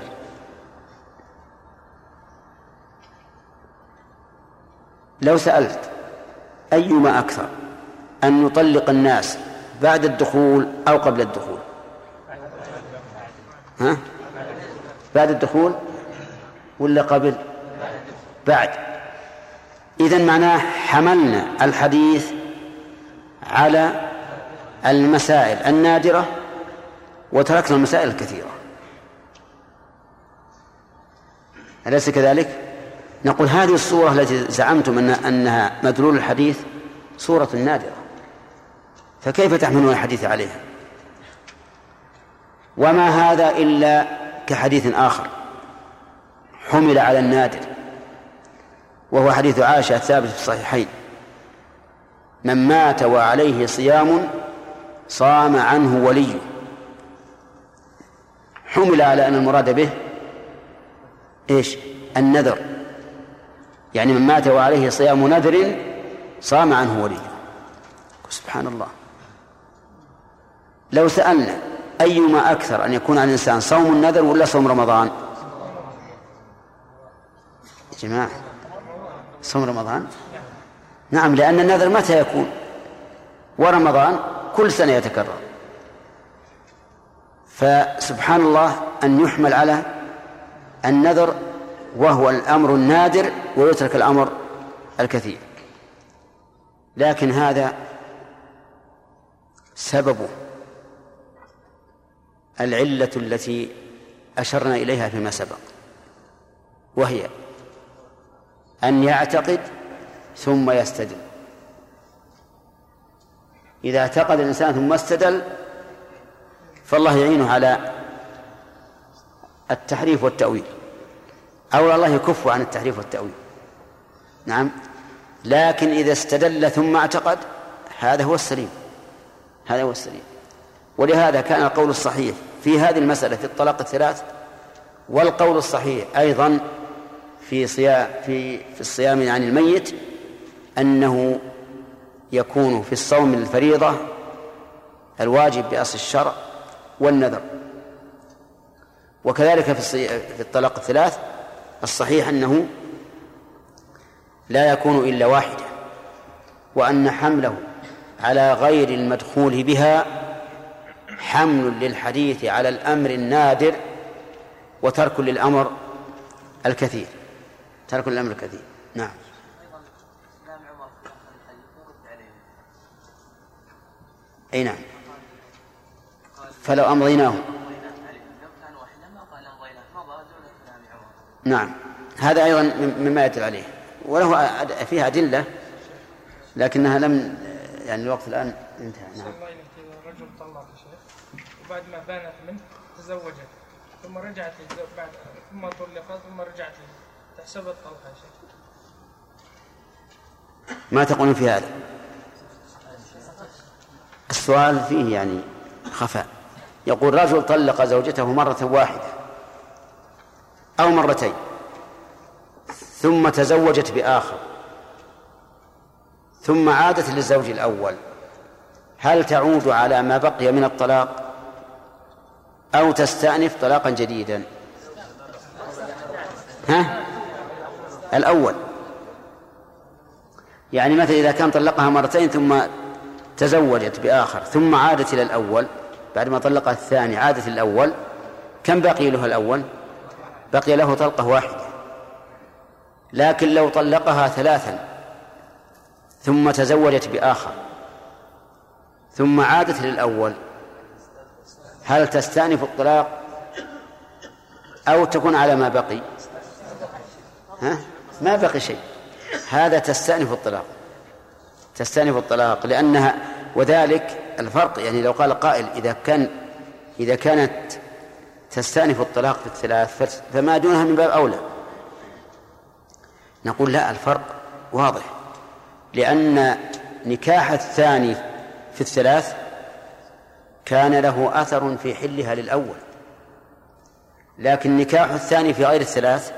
Speaker 1: لو سألت أيما أكثر؟ أن يطلق الناس بعد الدخول أو قبل الدخول. ها؟ بعد الدخول ولا قبل؟ بعد. إذن معناه حملنا الحديث على المسائل النادرة وتركنا المسائل الكثيرة. أليس كذلك؟ نقول هذه الصورة التي زعمتم أن أنها مدلول الحديث صورة نادرة. فكيف تحملون الحديث عليها؟ وما هذا إلا كحديث آخر حمل على النادر وهو حديث عائشة الثابت في الصحيحين. من مات وعليه صيام صام عنه وليه. حمل على أن المراد به إيش؟ النذر. يعني من مات وعليه صيام نذر صام عنه وليه سبحان الله لو سألنا أيما أكثر أن يكون على الإنسان صوم النذر ولا صوم رمضان؟ يا جماعة صوم رمضان؟ نعم لأن النذر متى يكون؟ ورمضان كل سنة يتكرر. فسبحان الله أن يحمل على النذر وهو الأمر النادر ويترك الأمر الكثير. لكن هذا سببه العلة التي أشرنا إليها فيما سبق وهي أن يعتقد ثم يستدل. إذا اعتقد الإنسان ثم استدل فالله يعينه على التحريف والتأويل أو الله يكف عن التحريف والتأويل. نعم. لكن إذا استدل ثم اعتقد هذا هو السليم. هذا هو السليم. ولهذا كان القول الصحيح في هذه المسألة في الطلاق الثلاث والقول الصحيح أيضا في صيام في في الصيام عن الميت أنه يكون في الصوم الفريضة الواجب بأصل الشرع والنذر. وكذلك في في الطلاق الثلاث الصحيح أنه لا يكون إلا واحدة وأن حمله على غير المدخول بها حمل للحديث على الأمر النادر وترك للأمر الكثير. ترك للأمر الكثير. نعم. أي نعم. فلو أمضيناه. نعم. هذا أيضا مما يدل عليه. وله فيها أدلة لكنها لم يعني الوقت الآن انتهى. نعم.
Speaker 3: رجل طلق شيخ وبعد ما بانت منه تزوجت ثم رجعت بعد ثم طلقت ثم رجعت تحسب الطلقة يا شيخ.
Speaker 1: ما تقولون في هذا؟ السؤال فيه يعني خفاء. يقول رجل طلق زوجته مرة واحدة أو مرتين. ثم تزوجت بآخر. ثم عادت للزوج الأول. هل تعود على ما بقي من الطلاق؟ أو تستأنف طلاقا جديدا؟ ها؟ الأول. يعني مثلا إذا كان طلقها مرتين ثم تزوجت بآخر ثم عادت إلى الأول بعد ما طلقها الثاني عادت الأول كم بقي له الأول؟ بقي له طلقة واحدة. لكن لو طلقها ثلاثا ثم تزوجت بآخر ثم عادت للأول هل تستأنف الطلاق أو تكون على ما بقي؟ ها؟ ما بقي شيء. هذا تستأنف الطلاق. تستأنف الطلاق لأنها وذلك الفرق يعني لو قال قائل إذا كان إذا كانت تستأنف الطلاق في الثلاث فما دونها من باب أولى. نقول لا الفرق واضح. لأن نكاح الثاني في الثلاث كان له أثر في حلها للأول. لكن نكاح الثاني في غير الثلاث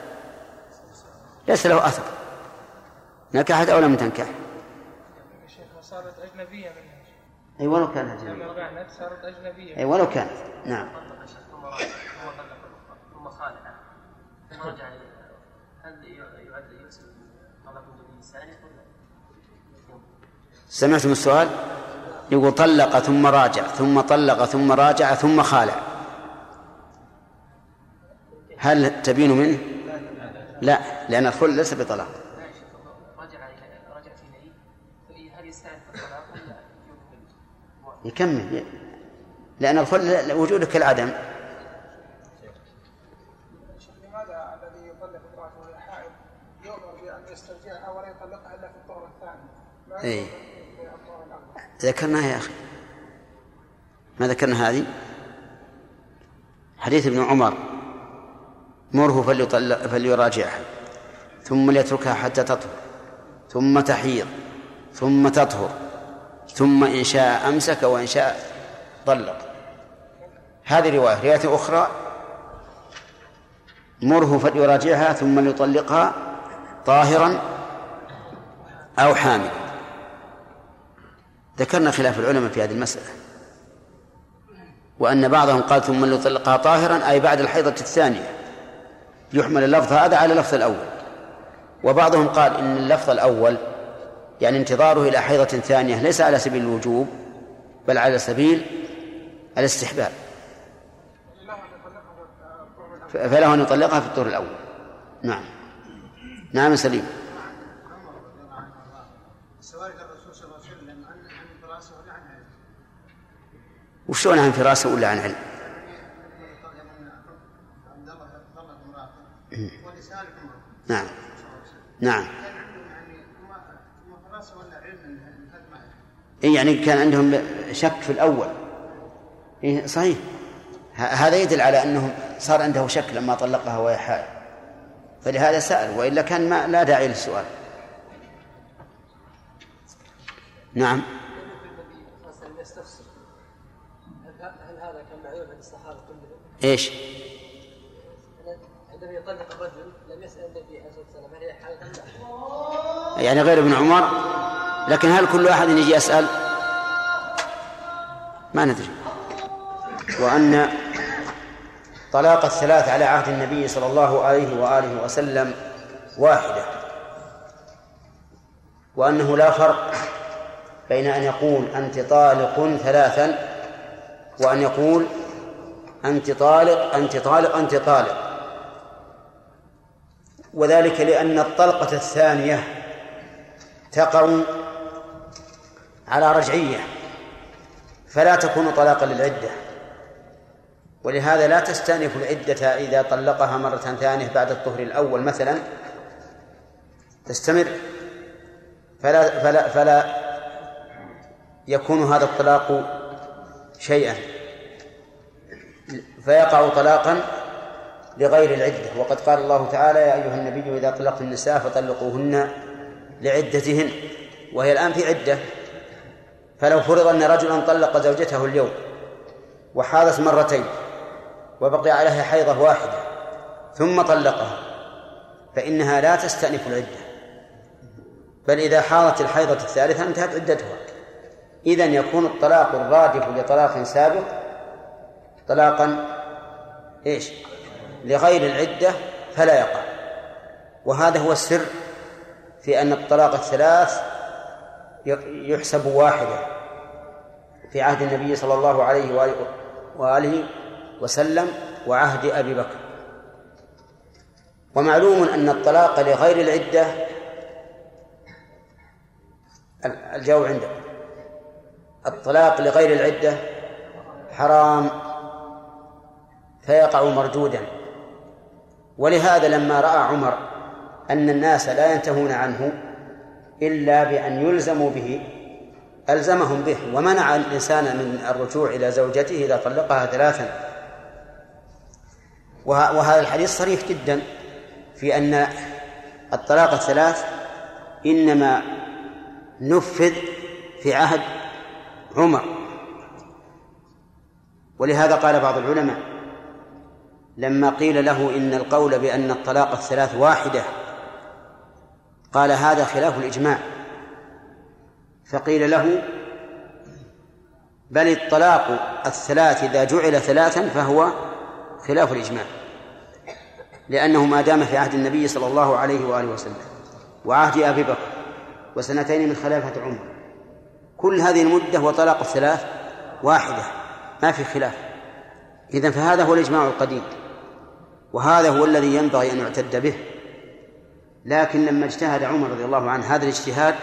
Speaker 1: ليس له أثر. نكحت أو لم تنكح؟
Speaker 3: صارت أجنبية منها
Speaker 1: أي ولو كانت أجنبية.
Speaker 3: صارت أجنبية.
Speaker 1: أي ولو كانت. نعم.
Speaker 4: ثم خالع ثم رجع
Speaker 1: سمعتم السؤال؟ يقول طلق ثم راجع ثم طلق ثم راجع ثم خالع. هل تبين منه؟ لا لأن الخل ليس بطلاق. يكمل. لأن الخل وجوده كالعدم.
Speaker 5: لماذا الذي يطلق وهي حائض يؤمر بان يسترجعها ولا يطلقها الا في الطهر الثاني؟ يؤمر في الطهر الأول.
Speaker 1: ذكرناها يا أخي. ما ذكرنا هذه؟ حديث ابن عمر. مره فليراجعها. ثم ليتركها حتى تطهر. ثم تحيض. ثم تطهر. ثم إن شاء أمسك وإن شاء طلق. هذه رواية. رواية أخرى. مره فليراجعها ثم ليطلقها طاهرا أو حاملا. ذكرنا خلاف العلماء في هذه المسألة. وأن بعضهم قال ثم ليطلقها طاهرا أي بعد الحيضة الثانية. يحمل اللفظ هذا على اللفظ الأول. وبعضهم قال إن اللفظ الأول يعني انتظاره إلى حيضة ثانية ليس على سبيل الوجوب بل على سبيل الاستحباب. فله أن يطلقها في الطهر الأول. نعم. نعم سليم
Speaker 5: سؤال الرسول صلى الله عليه وسلم عن عن فراسه ولا عن علم؟
Speaker 1: وشلون عن فراسة ولا عن علم؟ نعم. نعم. إيه يعني كان عندهم شك في الأول. إيه صحيح. هذا يدل على أنهم صار عنده شك لما طلقها وهي حائض. فلهذا سأل وإلا كان ما لا داعي للسؤال. نعم.
Speaker 4: هل هذا كان معلوم عند الصحابة كلهم؟
Speaker 1: إيش؟
Speaker 4: عندما يطلق الرجل لم يسأل النبي عليه الصلاة والسلام هل هي حائض؟
Speaker 1: يعني غير ابن عمر؟ لكن هل كل أحد يجي يسأل؟ ما ندري. وأن طلاق الثلاث على عهد النبي صلى الله عليه وآله وسلم واحدة. وأنه لا فرق بين أن يقول أنت طالق ثلاثا وأن يقول أنت طالق أنت طالق أنت طالق. وذلك لأن الطلقة الثانية تقع على رجعية فلا تكون طلاقا للعدة. ولهذا لا تستأنف العدة إذا طلقها مرة ثانية بعد الطهر الأول مثلا. تستمر. فلا فلا فلا يكون هذا الطلاق شيئا فيقع طلاقا لغير العدة. وقد قال الله تعالى يا أيها النبي إذا طلقت النساء فطلقوهن لعدتهن. وهي الآن في عدة. فلو فرض أن رجلا طلق زوجته اليوم وحاضت مرتين وبقي عليها حيضة واحدة ثم طلقها فإنها لا تستأنف العدة. بل إذا حاضت الحيضة الثالثة انتهت عدتها. إذا يكون الطلاق الرادف لطلاق سابق طلاقا إيش؟ لغير العدة فلا يقع. وهذا هو السر في أن الطلاق الثلاث يحسب واحدة في عهد النبي صلى الله عليه وآله وسلم وعهد أبي بكر. ومعلوم أن الطلاق لغير العدة الجواب عندك. الطلاق لغير العدة حرام فيقع مردودا. ولهذا لما رأى عمر أن الناس لا ينتهون عنه إلا بأن يلزموا به ألزمهم به. ومنع الإنسان من الرجوع إلى زوجته إذا طلقها ثلاثا. وهذا الحديث صريح جدا في أن الطلاق الثلاث إنما نفذ في عهد عمر. ولهذا قال بعض العلماء لما قيل له إن القول بأن الطلاق الثلاث واحدة قال هذا خلاف الإجماع. فقيل له بل الطلاق الثلاث إذا جعل ثلاثا فهو خلاف الإجماع لأنه ما دام في عهد النبي صلى الله عليه وآله وسلم وعهد أبي بكر وسنتين من خلافة عمر. كل هذه المدة وطلاق الثلاث واحدة ما في خلاف. إذن فهذا هو الإجماع القديم وهذا هو الذي ينبغي أن يعتد به. لكن لما اجتهد عمر رضي الله عنه هذا الاجتهاد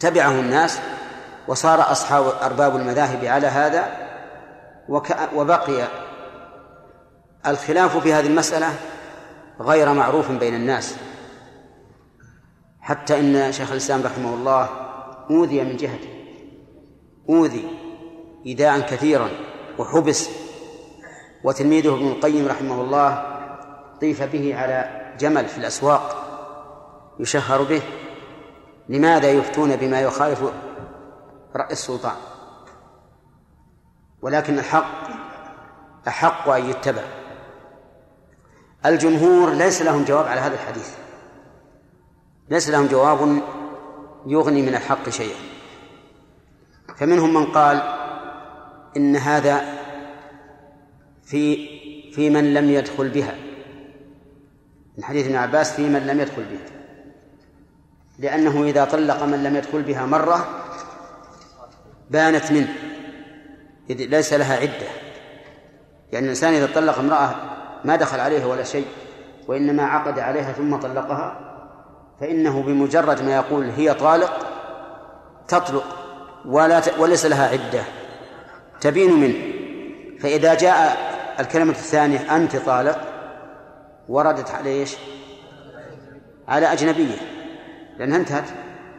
Speaker 1: تبعه الناس وصار أصحاب أرباب المذاهب على هذا وبقي الخلاف في هذه المسألة غير معروف بين الناس. حتى إن شيخ الإسلام رحمه الله أوذي من جهته. أوذي إيذاء كثيرا وحبس. وتلميذه ابن القيم رحمه الله طيف به على جمل في الأسواق يشهر به. لماذا يفتون بما يخالف رأي السلطان؟ ولكن الحق أحق أن يتبع. الجمهور ليس لهم جواب على هذا الحديث. ليس لهم جواب يغني من الحق شيئا. فمنهم من قال إن هذا في في من لم يدخل بها. من حديث ابن عباس في من لم يدخل بها. لأنه إذا طلق من لم يدخل بها مرة بانت منه. إذ ليس لها عدة. يعني الإنسان إذا طلق امرأة ما دخل عليها ولا شيء وإنما عقد عليها ثم طلقها فإنه بمجرد ما يقول هي طالق تطلق ولا ت... وليس لها عدة. تبين منه فإذا جاء الكلمة الثانية أنت طالق وردت على إيش؟ على أجنبية لأنها انتهت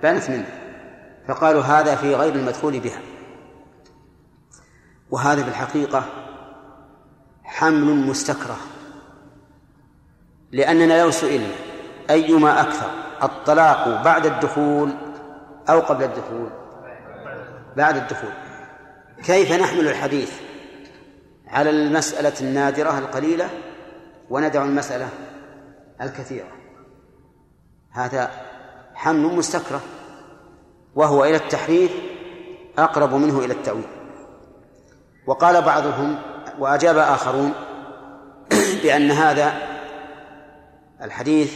Speaker 1: بانت منه فقالوا هذا في غير المدخول بها. وهذا في الحقيقة حمل مستكره لأننا لو سئلنا أيما أكثر الطلاق بعد الدخول أو قبل الدخول؟ بعد الدخول. كيف نحمل الحديث على المسألة النادرة القليلة وندع المسألة الكثيرة؟ هذا حمل مستكرة وهو إلى التحريف أقرب منه إلى التأويل. وقال بعضهم وأجاب آخرون بأن هذا الحديث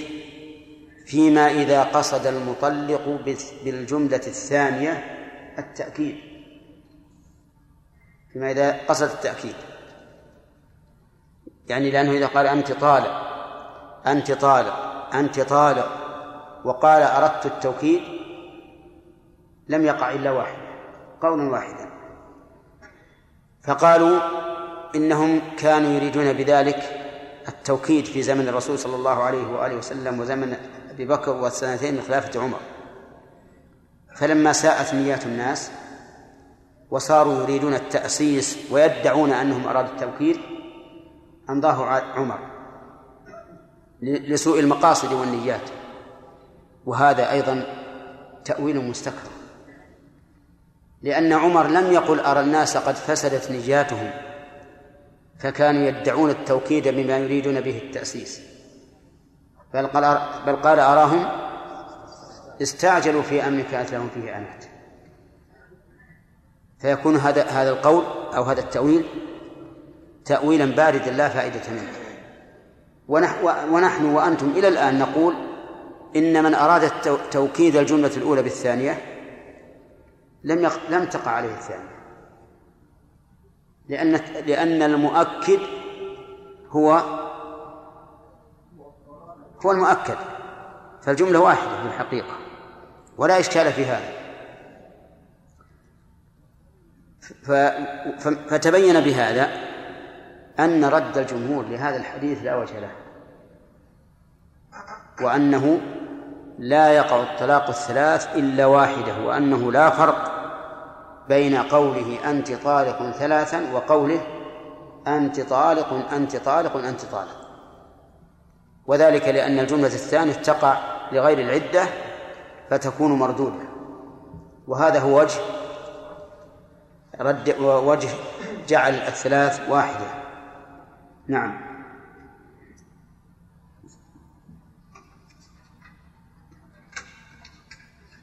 Speaker 1: فيما إذا قصد المطلق بالجملة الثانية التأكيد. فيما إذا قصد التأكيد. يعني لأنه إذا قال أنت طالق أنت طالق أنت طالق وقال أردت التوكيد لم يقع إلا واحد قولا واحدا. فقالوا إنهم كانوا يريدون بذلك التوكيد في زمن الرسول صلى الله عليه وآله وسلم وزمن أبي بكر والسنتين من خلافة عمر. فلما ساءت نيات الناس وصاروا يريدون التأسيس ويدعون أنهم أرادوا التوكيد أمضاه عمر لسوء المقاصد والنيات. وهذا أيضا تأويل مستكبر لأن عمر لم يقل أرى الناس قد فسدت نجاتهم فكانوا يدعون التوكيد بما يريدون به التأسيس. بل قال بل قال أراهم استعجلوا في أمر كانت لهم فيه أنات فيكون هذا هذا القول أو هذا التأويل تأويلا باردا لا فائدة منه ونحن وأنتم إلى الآن نقول إن من أراد توكيد الجملة الأولى بالثانية لم. لم تقع عليه الثانية لأن لأن المؤكد هو هو المؤكد فالجملة واحدة في الحقيقة ولا إشكال في هذا. فتبين بهذا أن رد الجمهور لهذا الحديث لا وجه له وأنه لا يقع الطلاق الثلاث إلا واحدة وأنه لا فرق بين قوله أنت طالق ثلاثا وقوله أنت طالق أنت طالق أنت طالق. وذلك لأن الجملة الثانية تقع لغير العدة فتكون مردودة. وهذا هو وجه رد وجه جعل الثلاث واحدة. نعم.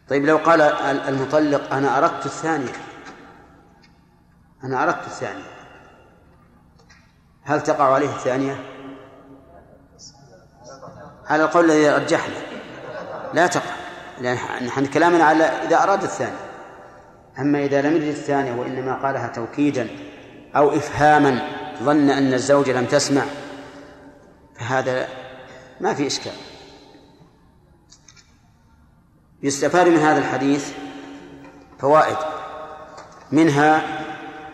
Speaker 1: طيب لو قال المطلق أنا أردت الثانية. أنا أردت الثانية. هل تقع عليه الثانية؟ على القول الذي رجحنا لا تقع. لأن نحن كلامنا على إذا أراد الثانية أما إذا لم يرد الثانية وإنما قالها توكيدا أو إفهاما ظن أن الزوجة لم تسمع فهذا ما في إشكال. يستفاد من هذا الحديث فوائد. منها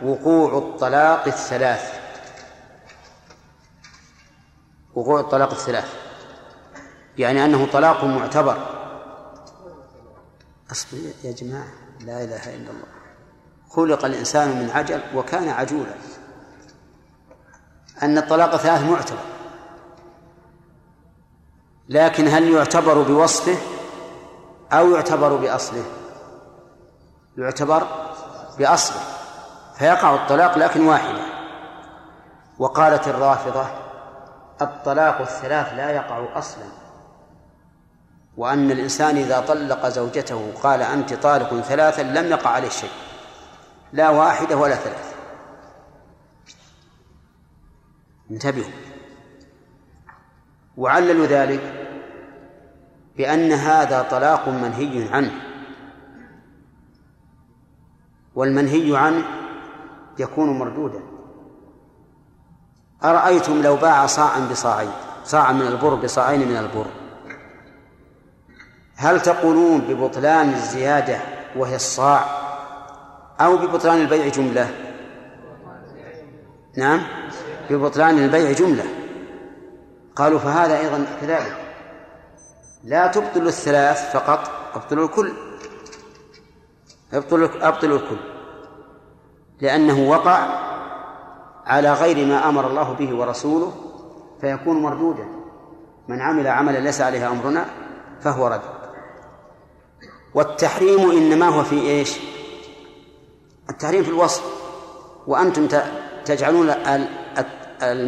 Speaker 1: وقوع الطلاق الثلاث. وقوع الطلاق الثلاث. يعني أنه طلاق معتبر. أصبر يا جماعة لا إله إلا الله. خلق الإنسان من عجل وكان عجولا. أن الطلاق ثلاث معتبر. لكن هل يعتبر بوصفه أو يعتبر بأصله؟ يعتبر بأصله. فيقع الطلاق لكن واحدة. وقالت الرافضة الطلاق الثلاث لا يقع أصلا. وأن الإنسان إذا طلق زوجته قال أنت طالق ثلاثا لم يقع عليه شيء. لا واحدة ولا ثلاث انتبهوا. وعللوا ذلك بأن هذا طلاق منهي عنه. والمنهي عنه يكون مردودا. أرأيتم لو باع صاعا بصاعين صاعا من البر بصاعين من البر؟ هل تقولون ببطلان الزيادة وهي الصاع أو ببطلان البيع جملة؟ نعم ببطلان البيع جملة. قالوا فهذا أيضا كذلك. لا تبطل الثلاث فقط ابطلوا الكل. ابطلوا ابطلوا الكل. لأنه وقع على غير ما أمر الله به ورسوله فيكون مردودا. من عمل عملا ليس عليه أمرنا فهو رد. والتحريم إنما هو في إيش؟ التحريم في الوصف. وأنتم تجعلون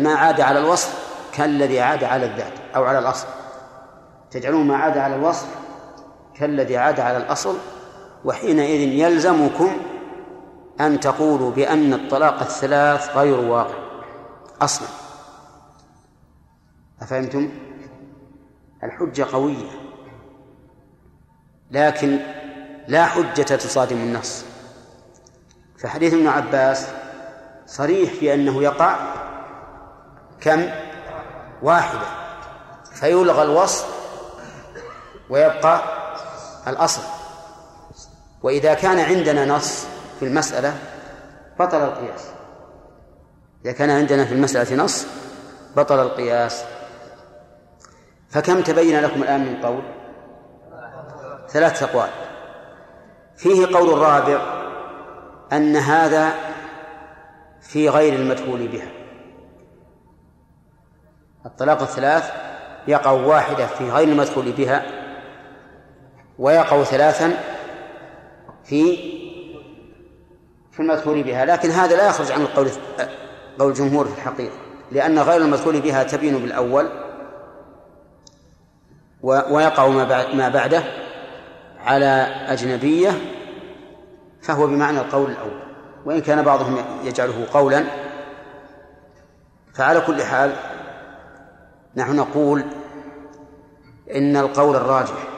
Speaker 1: ما عاد على الوصف كالذي عاد على الذات أو على الأصل. تجعلون ما عاد على الوصف كالذي عاد على الأصل وحينئذ يلزمكم أن تقولوا بأن الطلاق الثلاث غير واقع أصلا. أفهمتم؟ الحجة قوية. لكن لا حجة تصادم النص. فحديث ابن عباس صريح في أنه يقع كم؟ واحدة. فيلغى الوصف ويبقى الأصل. وإذا كان عندنا نص في المسألة بطل القياس. إذا كان عندنا في المسألة نص بطل القياس. فكم تبين لكم الآن من قول؟ ثلاث أقوال. فيه قول الرابع أن هذا في غير المدخول بها. الطلاق الثلاث يقع واحدة في غير المدخول بها ويقع ثلاثا في في المذكور بها. لكن هذا لا يخرج عن القول قول الجمهور في الحقيقة لأن غير المذكور بها تبين بالأول ويقع ما بعده على أجنبية فهو بمعنى القول الأول وإن كان بعضهم يجعله قولا فعلى كل حال نحن نقول إن القول الراجح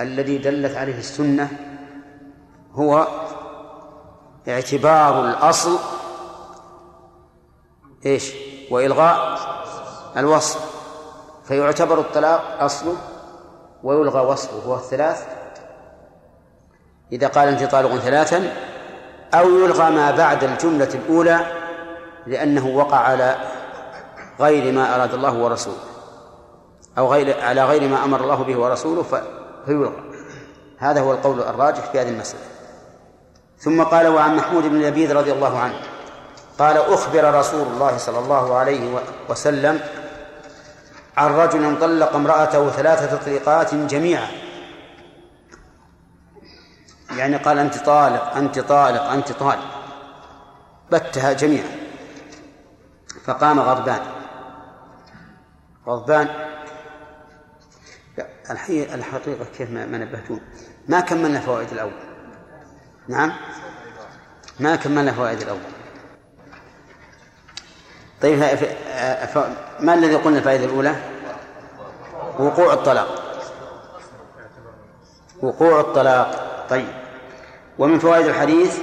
Speaker 1: الذي دلت عليه السنة هو اعتبار الأصل إيش؟ وإلغاء الوصف فيعتبر الطلاق أصله ويلغى وصفه وهو الثلاث إذا قال أنت طالق ثلاثا أو يلغى ما بعد الجملة الأولى لأنه وقع على غير ما أراد الله ورسوله أو غير على غير ما أمر الله به ورسوله فيلغى. هذا هو القول الراجح في هذه المسألة. ثم قال وعن محمود بن لبيد رضي الله عنه قال أخبر رسول الله صلى الله عليه وسلم عن رجل طلق امرأته ثلاثة تطليقات جميعا. يعني قال أنت طالق أنت طالق أنت طالق. بتها جميعا. فقام غضبان. غضبان. الحقيقة كيف ما نبهتون ما كملنا فوائد الأول. نعم؟ ما كملنا فوائد الأول. طيب ما الذي قلنا الفائدة الأولى؟ وقوع الطلاق. وقوع الطلاق. طيب. ومن فوائد الحديث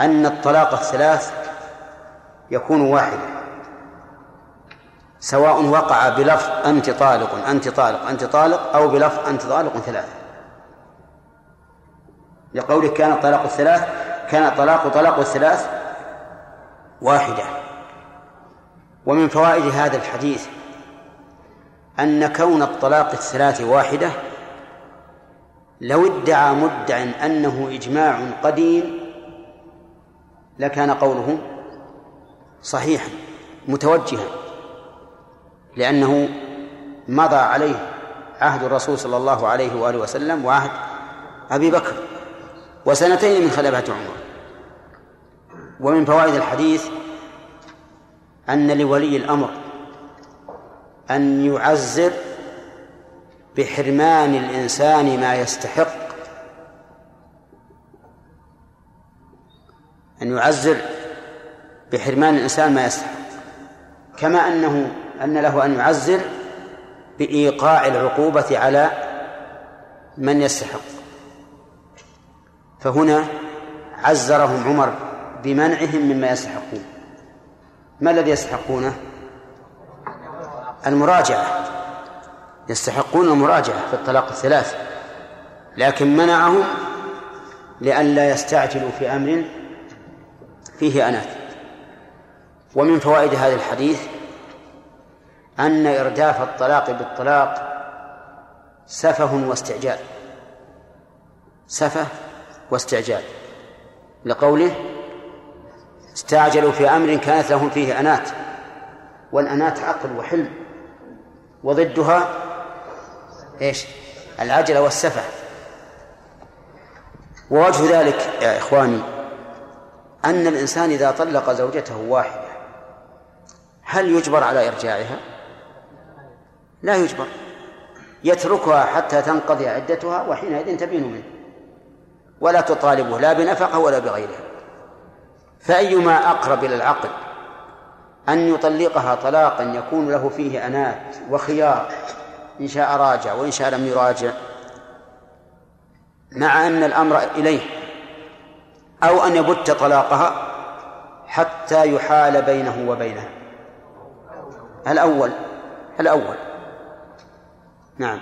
Speaker 1: أن الطلاق الثلاث يكون واحدا سواء وقع بلفظ أنت طالق أنت طالق أنت طالق أو بلفظ أنت طالق ثلاثة. لقولك كان الطلاق الثلاث كان الطلاق طلاق الثلاث واحدة. ومن فوائد هذا الحديث أن كون الطلاق الثلاث واحدة لو ادعى مدع أنه إجماع قديم لكان قوله صحيحا متوجها لأنه مضى عليه عهد الرسول صلى الله عليه وآله وسلم وعهد أبي بكر وسنتين من خلافة عمر. ومن فوائد الحديث أن لولي الأمر أن يعزر بحرمان الإنسان ما يستحق. أن يعزر بحرمان الإنسان ما يستحق. كما أنه أن له أن يعزر بإيقاع العقوبة على من يستحق. فهنا عزرهم عمر بمنعهم مما يستحقون. ما الذي يستحقونه؟ المراجعة. يستحقون المراجعة في الطلاق الثلاث لكن منعهم لئلا يستعجلوا في أمر فيه أنات ومن فوائد هذا الحديث أن إرداف الطلاق بالطلاق سفه واستعجال سفه واستعجال لقوله استعجلوا في أمر كانت لهم فيه أنات والأنات عقل وحلم وضدها إيش؟ العجلة والسفة ووجه ذلك يا إخواني أن الإنسان إذا طلق زوجته واحدة هل يجبر على إرجاعها؟ لا يجبر يتركها حتى تنقضي عدتها وحينئذ تبين منه ولا تطالبه لا بنفقة ولا بغيرها فأيما أقرب إلى العقل أن يطلقها طلاقا يكون له فيه أنات وخيار إن شاء راجع وإن شاء لم يراجع مع أن الأمر إليه أو أن يبت طلاقها حتى يحال بينه وبينها الأول الأول. نعم.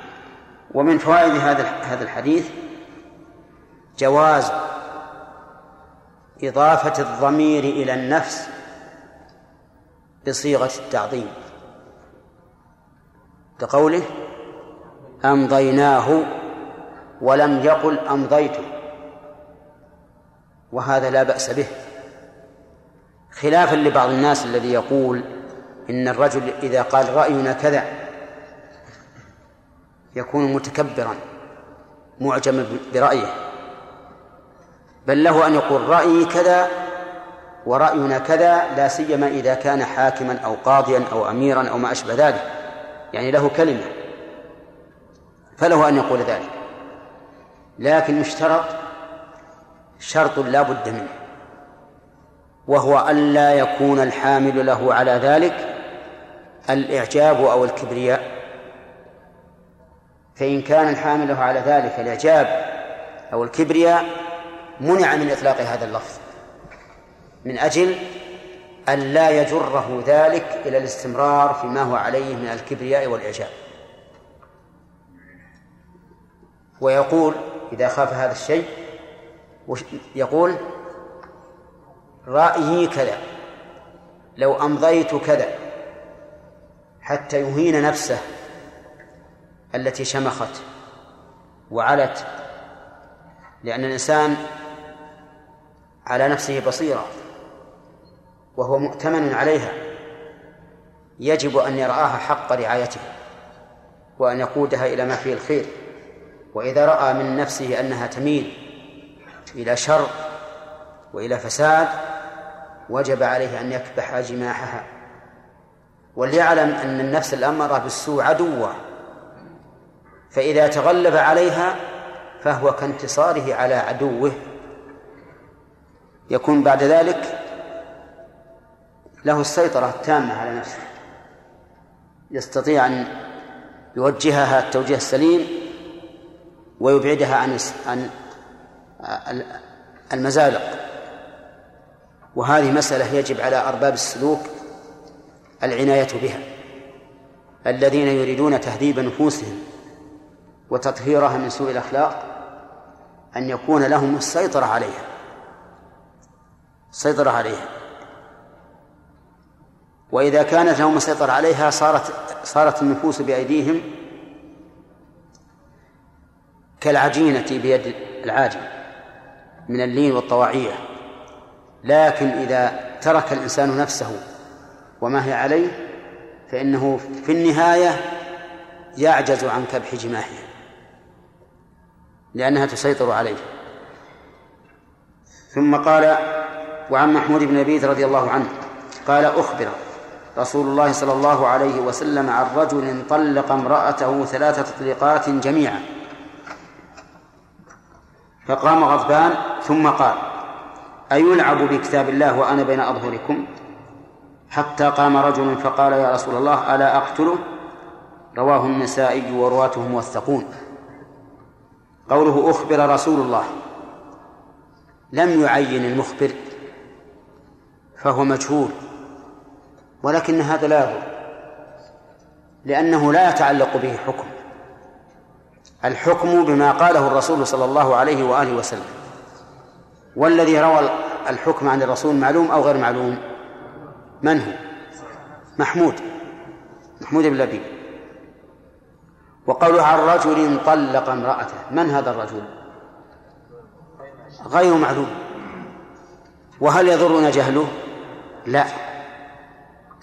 Speaker 1: ومن فوائد هذا هذا الحديث جواز إضافة الضمير إلى النفس بصيغة التعظيم. كقوله أمضيناه ولم يقل أمضيت وهذا لا بأس به. خلافا لبعض الناس الذي يقول إن الرجل إذا قال رأينا كذا يكون متكبرا معجم برأيه. بل له أن يقول رأيي كذا ورأينا كذا لا سيما إذا كان حاكما أو قاضيا أو أميرا أو ما أشبه ذلك. يعني له كلمة. فله أن يقول ذلك. لكن يشترط شرط لا بد منه وهو ألا يكون الحامل له على ذلك الإعجاب أو الكبرياء. فإن كان الحامل له على ذلك الإعجاب أو الكبرياء منع من إطلاق هذا اللفظ من أجل أن لا يجره ذلك إلى الاستمرار فيما هو عليه من الكبرياء والإعجاب. ويقول إذا خاف هذا الشيء يقول؟ رأيي كذا لو أمضيت كذا حتى يهين نفسه التي شمخت وعلت لأن الإنسان على نفسه بصيرة وهو مؤتمن عليها يجب أن يرآها حق رعايته وأن يقودها إلى ما فيه الخير. وإذا رأى من نفسه أنها تميل إلى شر وإلى فساد وجب عليه أن يكبح جماحها. وليعلم أن النفس الأمارة بالسوء عدوة. فإذا تغلب عليها فهو كانتصاره على عدوه. يكون بعد ذلك له السيطرة التامة على نفسه. يستطيع أن يوجهها التوجيه السليم ويبعدها عن عن المزالق وهذه مسألة يجب على أرباب السلوك العناية بها. الذين يريدون تهذيب نفوسهم وتطهيرها من سوء الأخلاق أن يكون لهم السيطرة عليها. السيطرة عليها. وإذا كانت لهم السيطرة عليها صارت صارت النفوس بأيديهم كالعجينة بيد العاجن من اللين والطواعية. لكن إذا ترك الإنسان نفسه وما هي عليه فإنه في النهاية يعجز عن كبح جماحها لأنها تسيطر عليه. ثم قال وعن محمود بن نبيذ رضي الله عنه قال أخبر رسول الله صلى الله عليه وسلم عن رجل طلق امرأته ثلاث تطليقات جميعا. فقام غضبان ثم قال أيلعب بكتاب الله وأنا بين أظهركم؟ حتى قام رجل فقال يا رسول الله ألا أقتله؟ رواه النسائي ورواته موثقون. قوله أخبر رسول الله. لم يعين المخبر فهو مجهول ولكن هذا لا يضر لأنه لا يتعلق به حكم. الحكم بما قاله الرسول صلى الله عليه وآله وسلم. والذي روى الحكم عن الرسول معلوم أو غير معلوم؟ من هو؟ محمود. محمود بن لبيب وقوله عن رجل طلق امرأته من هذا الرجل؟ غير معلوم. وهل يضرنا جهله؟ لا.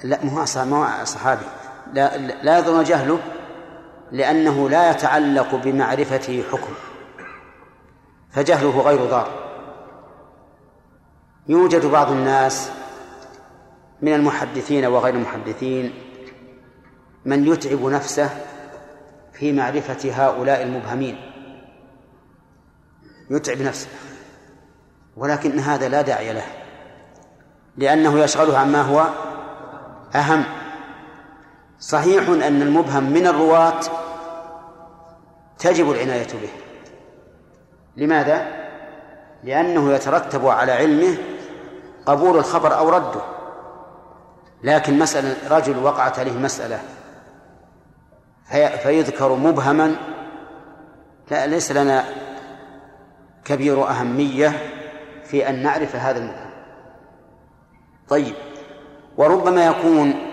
Speaker 1: لا مو صحابي لا لا يضرنا جهله. لأنه لا يتعلق بمعرفته حكم فجهله غير ضار. يوجد بعض الناس من المحدثين وغير المحدثين من يتعب نفسه في معرفة هؤلاء المبهمين. يتعب نفسه ولكن هذا لا داعي له لأنه يشغله عما هو أهم. صحيح أن المبهم من الرواة تجب العناية به. لماذا؟ لأنه يترتب على علمه قبول الخبر أو رده. لكن مسألة رجل وقعت عليه مسألة فيذكر مبهما لا ليس لنا كبير أهمية في أن نعرف هذا المبهم. طيب وربما يكون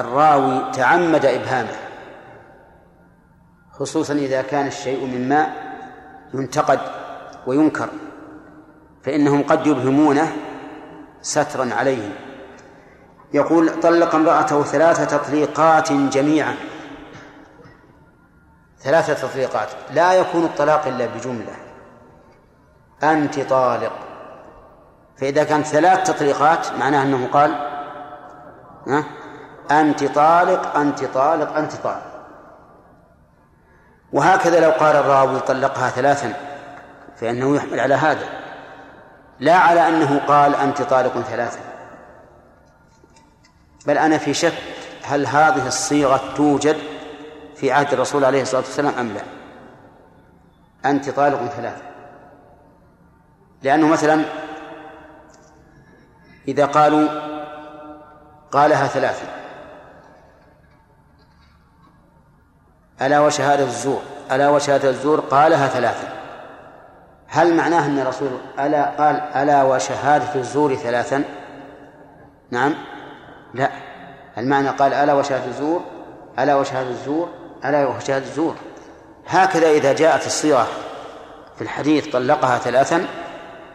Speaker 1: الراوي تعمد إبهامه خصوصا إذا كان الشيء مما ينتقد وينكر فإنهم قد يبهمونه سترا عليه. يقول طلق امرأته ثلاث تطليقات جميعا. ثلاثة تطليقات. لا يكون الطلاق إلا بجملة. أنت طالق. فإذا كانت ثلاث تطليقات معناه أنه قال ها؟ أنت طالق أنت طالق أنت طالق. وهكذا لو قال الراوي طلقها ثلاثا فإنه يحمل على هذا. لا على أنه قال أنت طالق ثلاثا. بل أنا في شك هل هذه الصيغة توجد في عهد الرسول عليه الصلاة والسلام أم لا. أنت طالق ثلاثة لأنه مثلا إذا قالوا قالها ثلاثة ألا وشهادة الزور ألا وشهادة الزور؟ قالها ثلاثة. هل معناه أن الرسول ألا قال ألا وشهادة الزور ثلاثا؟ نعم. لا. المعنى قال ألا وشهادة الزور ألا وشهادة الزور ألا وشهادة الزور. هكذا إذا جاءت الصيغة في الحديث طلقها ثلاثا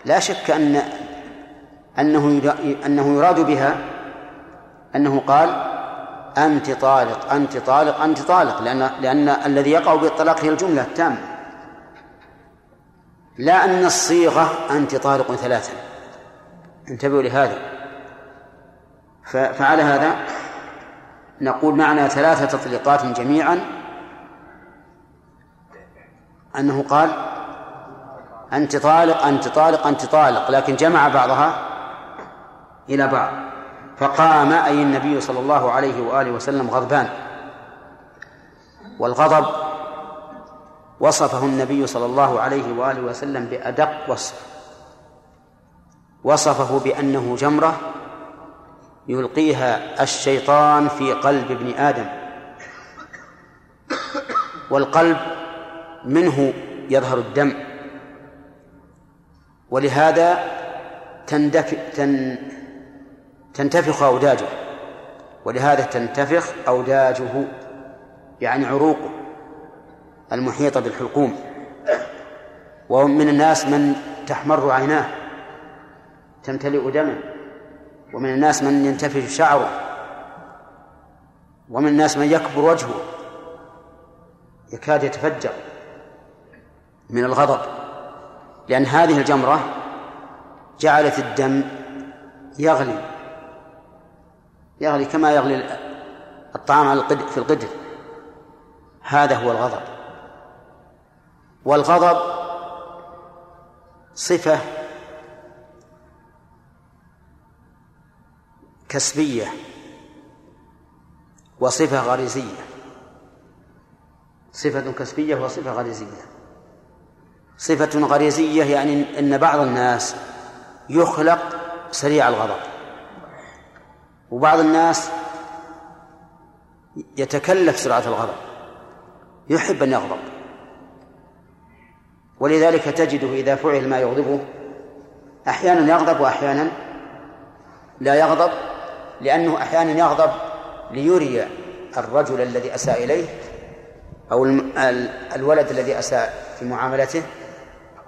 Speaker 1: لا شك أن أنه أنه يراد بها أنه قال أنت طالق أنت طالق أنت طالق لأن لأن الذي يقع بالطلاق هي الجملة التامة. لا أن الصيغة أنت طالق ثلاثا. انتبهوا لهذا. فعلى هذا نقول معنى ثلاثة تطليقات جميعا. أنه قال أنت طالق أنت طالق أنت طالق لكن جمع بعضها إلى بعض. فقام أي النبي صلى الله عليه وآله وسلم غضبان. والغضب وصفه النبي صلى الله عليه وآله وسلم بأدق وصف. وصفه بأنه جمرة يلقيها الشيطان في قلب ابن آدم. والقلب منه يظهر الدم. ولهذا تندف تن تنتفخ أوداجه ولهذا تنتفخ أوداجه يعني عروقه المحيطة بالحلقوم. ومن الناس من تحمر عيناه تمتلئ دما ومن الناس من ينتفش شعره. ومن الناس من يكبر وجهه يكاد يتفجر من الغضب. لأن هذه الجمرة جعلت الدم يغلي. يغلي كما يغلي الطعام في القدر. هذا هو الغضب. والغضب صفة كسبية وصفة غريزية. صفة كسبية وصفة غريزية. صفة غريزية يعني أن بعض الناس يخلق سريع الغضب. وبعض الناس يتكلف سرعة الغضب يحب أن يغضب. ولذلك تجده إذا فعل ما يغضبه أحيانا يغضب وأحيانا لا يغضب لأنه أحيانا يغضب ليري الرجل الذي أساء إليه أو الولد الذي أساء في معاملته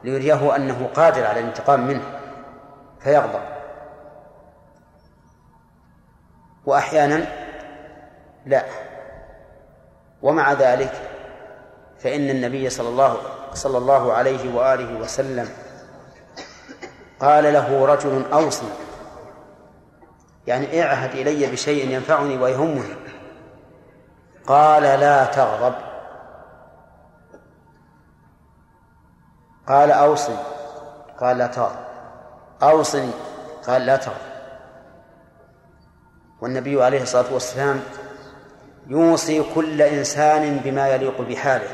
Speaker 1: ليريه أنه قادر على الانتقام منه فيغضب. وأحيانا لا. ومع ذلك فإن النبي صلى الله صلى الله عليه وآله وسلم قال له رجل أوصي يعني اعهد إلي بشيء ينفعني ويهمني. قال لا تغضب. قال أوصني قال لا تغضب. أوصني قال لا تغضب. والنبي عليه الصلاة والسلام يوصي كل إنسان بما يليق بحاله.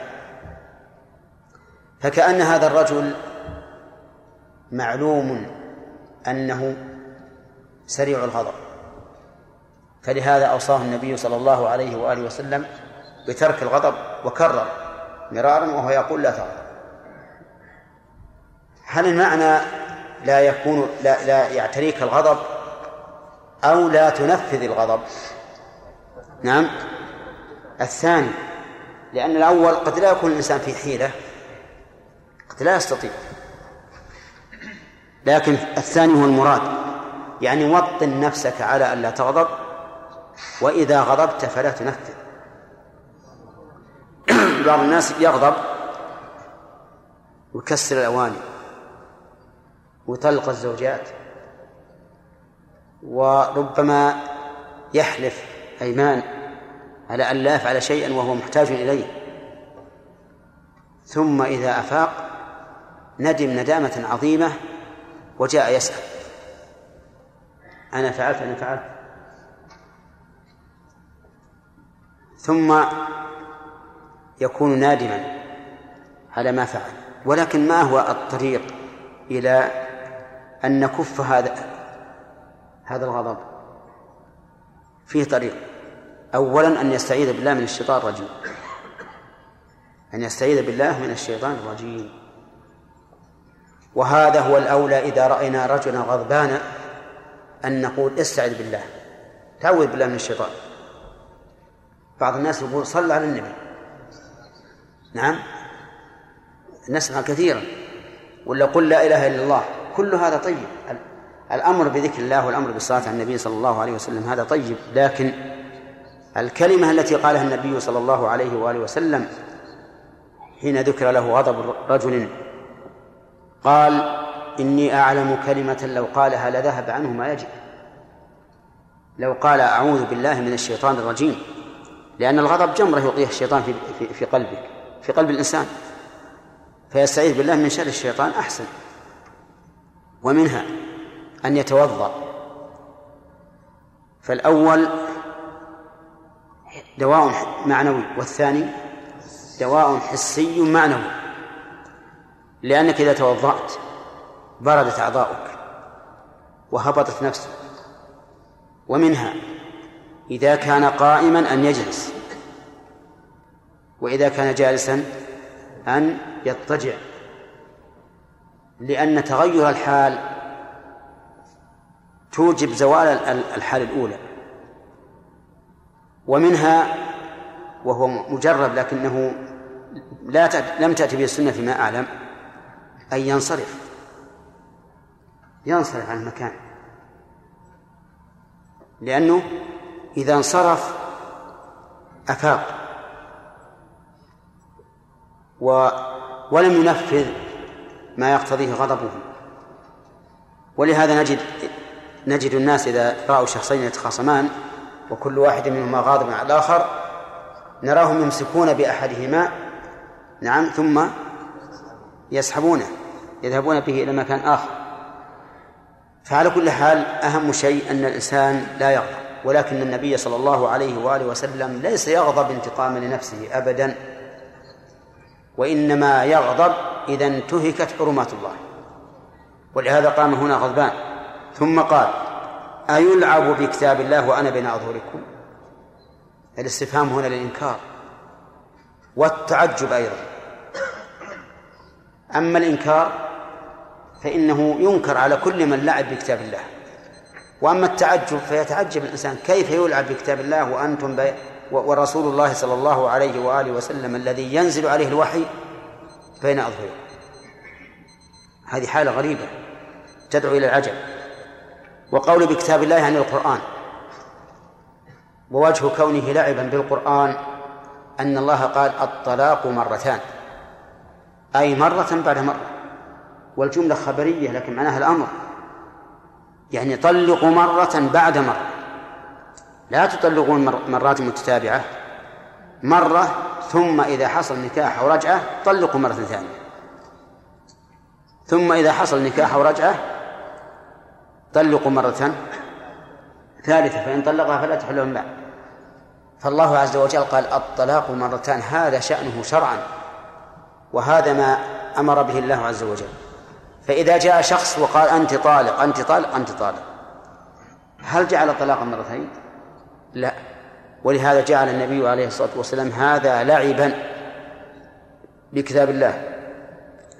Speaker 1: فكأن هذا الرجل معلوم أنه سريع الغضب. فلهذا أوصاه النبي صلى الله عليه وآله وسلم بترك الغضب وكرر مرارا وهو يقول لا تغضب. هل المعنى لا يكون لا, لا يعتريك الغضب أو لا تنفذ الغضب. نعم. الثاني لأن الأول قد لا يكون الإنسان في حيلة قد لا يستطيع. لكن الثاني هو المراد يعني وطن نفسك على ألا تغضب وإذا غضبت فلا تنفذ. بعض الناس يغضب ويكسر الأواني ويطلق الزوجات. وربما يحلف أيمان على أن لا يفعل شيئا وهو محتاج إليه. ثم إذا أفاق ندم ندامة عظيمة وجاء يسأل. أنا فعلت؟ أنا فعلت. ثم يكون نادما على ما فعل ولكن ما هو الطريق إلى أن نكف هذا؟ هذا الغضب. فيه طريق. أولا أن يستعيذ بالله من الشيطان الرجيم. أن يستعيذ بالله من الشيطان الرجيم. وهذا هو الأولى إذا رأينا رجلا غضبانا أن نقول استعذ بالله. تعوذ بالله من الشيطان. بعض الناس يقول صل على النبي. نعم. نسمع كثيرا. ولا قل لا إله إلا الله. كل هذا طيب. الأمر بذكر الله والأمر بالصلاة على النبي صلى الله عليه وسلم هذا طيب لكن الكلمة التي قالها النبي صلى الله عليه وآله وسلم حين ذكر له غضب رجل قال إني أعلم كلمة لو قالها لذهب عنه ما يجب. لو قال أعوذ بالله من الشيطان الرجيم. لأن الغضب جمرة يلقيها الشيطان في, في, في قلبك في قلب الإنسان. فيستعيذ بالله من شر الشيطان أحسن. ومنها أن يتوضأ. فالأول دواء معنوي والثاني دواء حسي معنوي. لأنك إذا توضأت بردت أعضاؤك وهبطت نفسك. ومنها إذا كان قائما أن يجلس وإذا كان جالسا أن يضطجع. لأن تغير الحال توجب زوال الحال الأولى. ومنها وهو مجرب لكنه لا لم تأتي به السنة فيما أعلم أن ينصرف. ينصرف عن المكان. لأنه إذا انصرف أفاق. و ولم ينفذ ما يقتضيه غضبه. ولهذا نجد نجد الناس إذا رأوا شخصين يتخاصمان وكل واحد منهما غاضب على الآخر نراهم يمسكون بأحدهما نعم ثم يسحبونه يذهبون به إلى مكان آخر. فعلى كل حال أهم شيء أن الإنسان لا يغضب ولكن النبي صلى الله عليه وآله وسلم ليس يغضب انتقاما لنفسه أبدا وإنما يغضب إذا انتهكت حرمات الله. ولهذا قام هنا غضبان. ثم قال أيلعب بكتاب الله وأنا بين أظهركم؟ الاستفهام هنا للإنكار والتعجب أيضا. أما الإنكار فإنه ينكر على كل من لعب بكتاب الله. وأما التعجب فيتعجب الإنسان كيف يلعب بكتاب الله وأنتم بي ورسول الله صلى الله عليه وآله وسلم الذي ينزل عليه الوحي بين أظهركم؟ هذه حالة غريبة تدعو إلى العجب. وقول بكتاب الله يعني القرآن. ووجه كونه لعبا بالقرآن أن الله قال الطلاق مرتان. أي مرة بعد مرة. والجملة خبرية لكن معناها الأمر. يعني طلقوا مرة بعد مرة. لا تطلقون مرات متتابعة. مرة ثم إذا حصل نكاح أو رجعة طلقوا مرة ثانية. ثم إذا حصل نكاح أو رجعة طلقوا مرة ثالثة فإن طلقها فلا تحل من بعد فالله عز وجل قال الطلاق مرتان هذا شأنه شرعا وهذا ما أمر به الله عز وجل. فإذا جاء شخص وقال أنت طالق أنت طالق أنت طالق. هل جعل الطلاق مرتين؟ لا. ولهذا جعل النبي عليه الصلاة والسلام هذا لعبا بكتاب الله.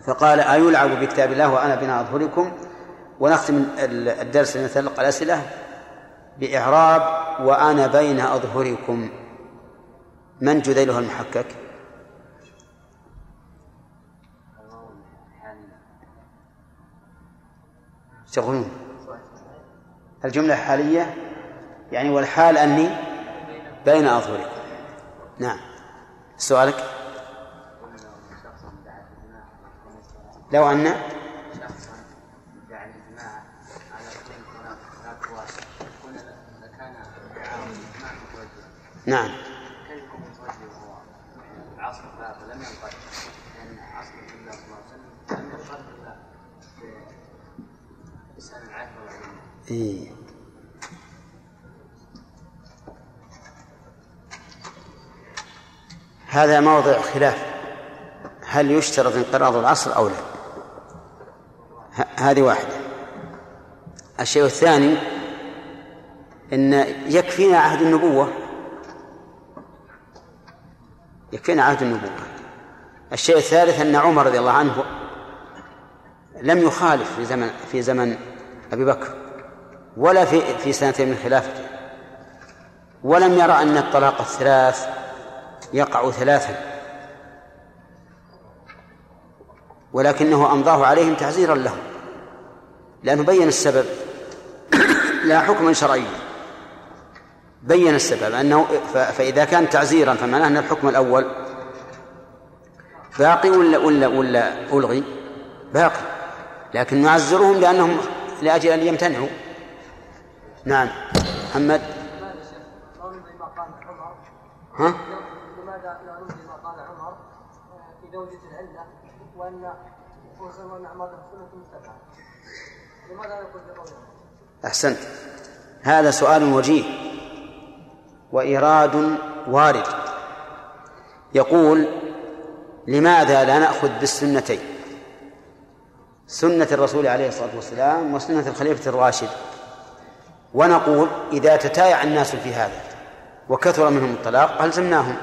Speaker 1: فقال أيلعب بكتاب الله وأنا بين أظهركم ونختم الدرس نتلقى الأسئلة بإعراب وأنا بين أظهركم. من جذيله المحكك تغنون الجملة الحالية يعني والحال أني بين أظهركم. نعم. سؤالك؟ لو أن نعم.
Speaker 6: عصر النبي صلى الله عليه وسلم لم والعلم
Speaker 1: إيه. هذا موضع خلاف. هل يشترط انقراض العصر أو لا؟ هذه واحدة. الشيء الثاني أن يكفينا عهد النبوة. يكفينا عهد النبوة. الشيء الثالث أن عمر رضي الله عنه لم يخالف في زمن في زمن أبي بكر ولا في في سنتين من خلافته. ولم يرى أن الطلاق الثلاث يقع ثلاثا. ولكنه أمضاه عليهم تعزيرا لهم لأنه بين السبب لا حكما شرعيا. بين السبب أنه فإذا كان تعزيرا فمعناه أن الحكم الأول باقي ولا ولا ولا ألغي؟ باقي. لكن نعزرهم لأنهم لأجل أن يمتنعوا. نعم. محمد؟
Speaker 7: ما قال عمر
Speaker 1: ها؟
Speaker 7: لماذا لا ما قال عمر آه، في زوجة العلة وأن وأن أعماله سنة متبعة لماذا نقول بقول؟
Speaker 1: أحسنت. هذا سؤال وجيه. وإيراد وارد. يقول لماذا لا نأخذ بالسنتين؟ سنة الرسول عليه الصلاة والسلام وسنة الخليفة الراشد. ونقول إذا تتايع الناس في هذا وكثر منهم الطلاق ألزمناهم.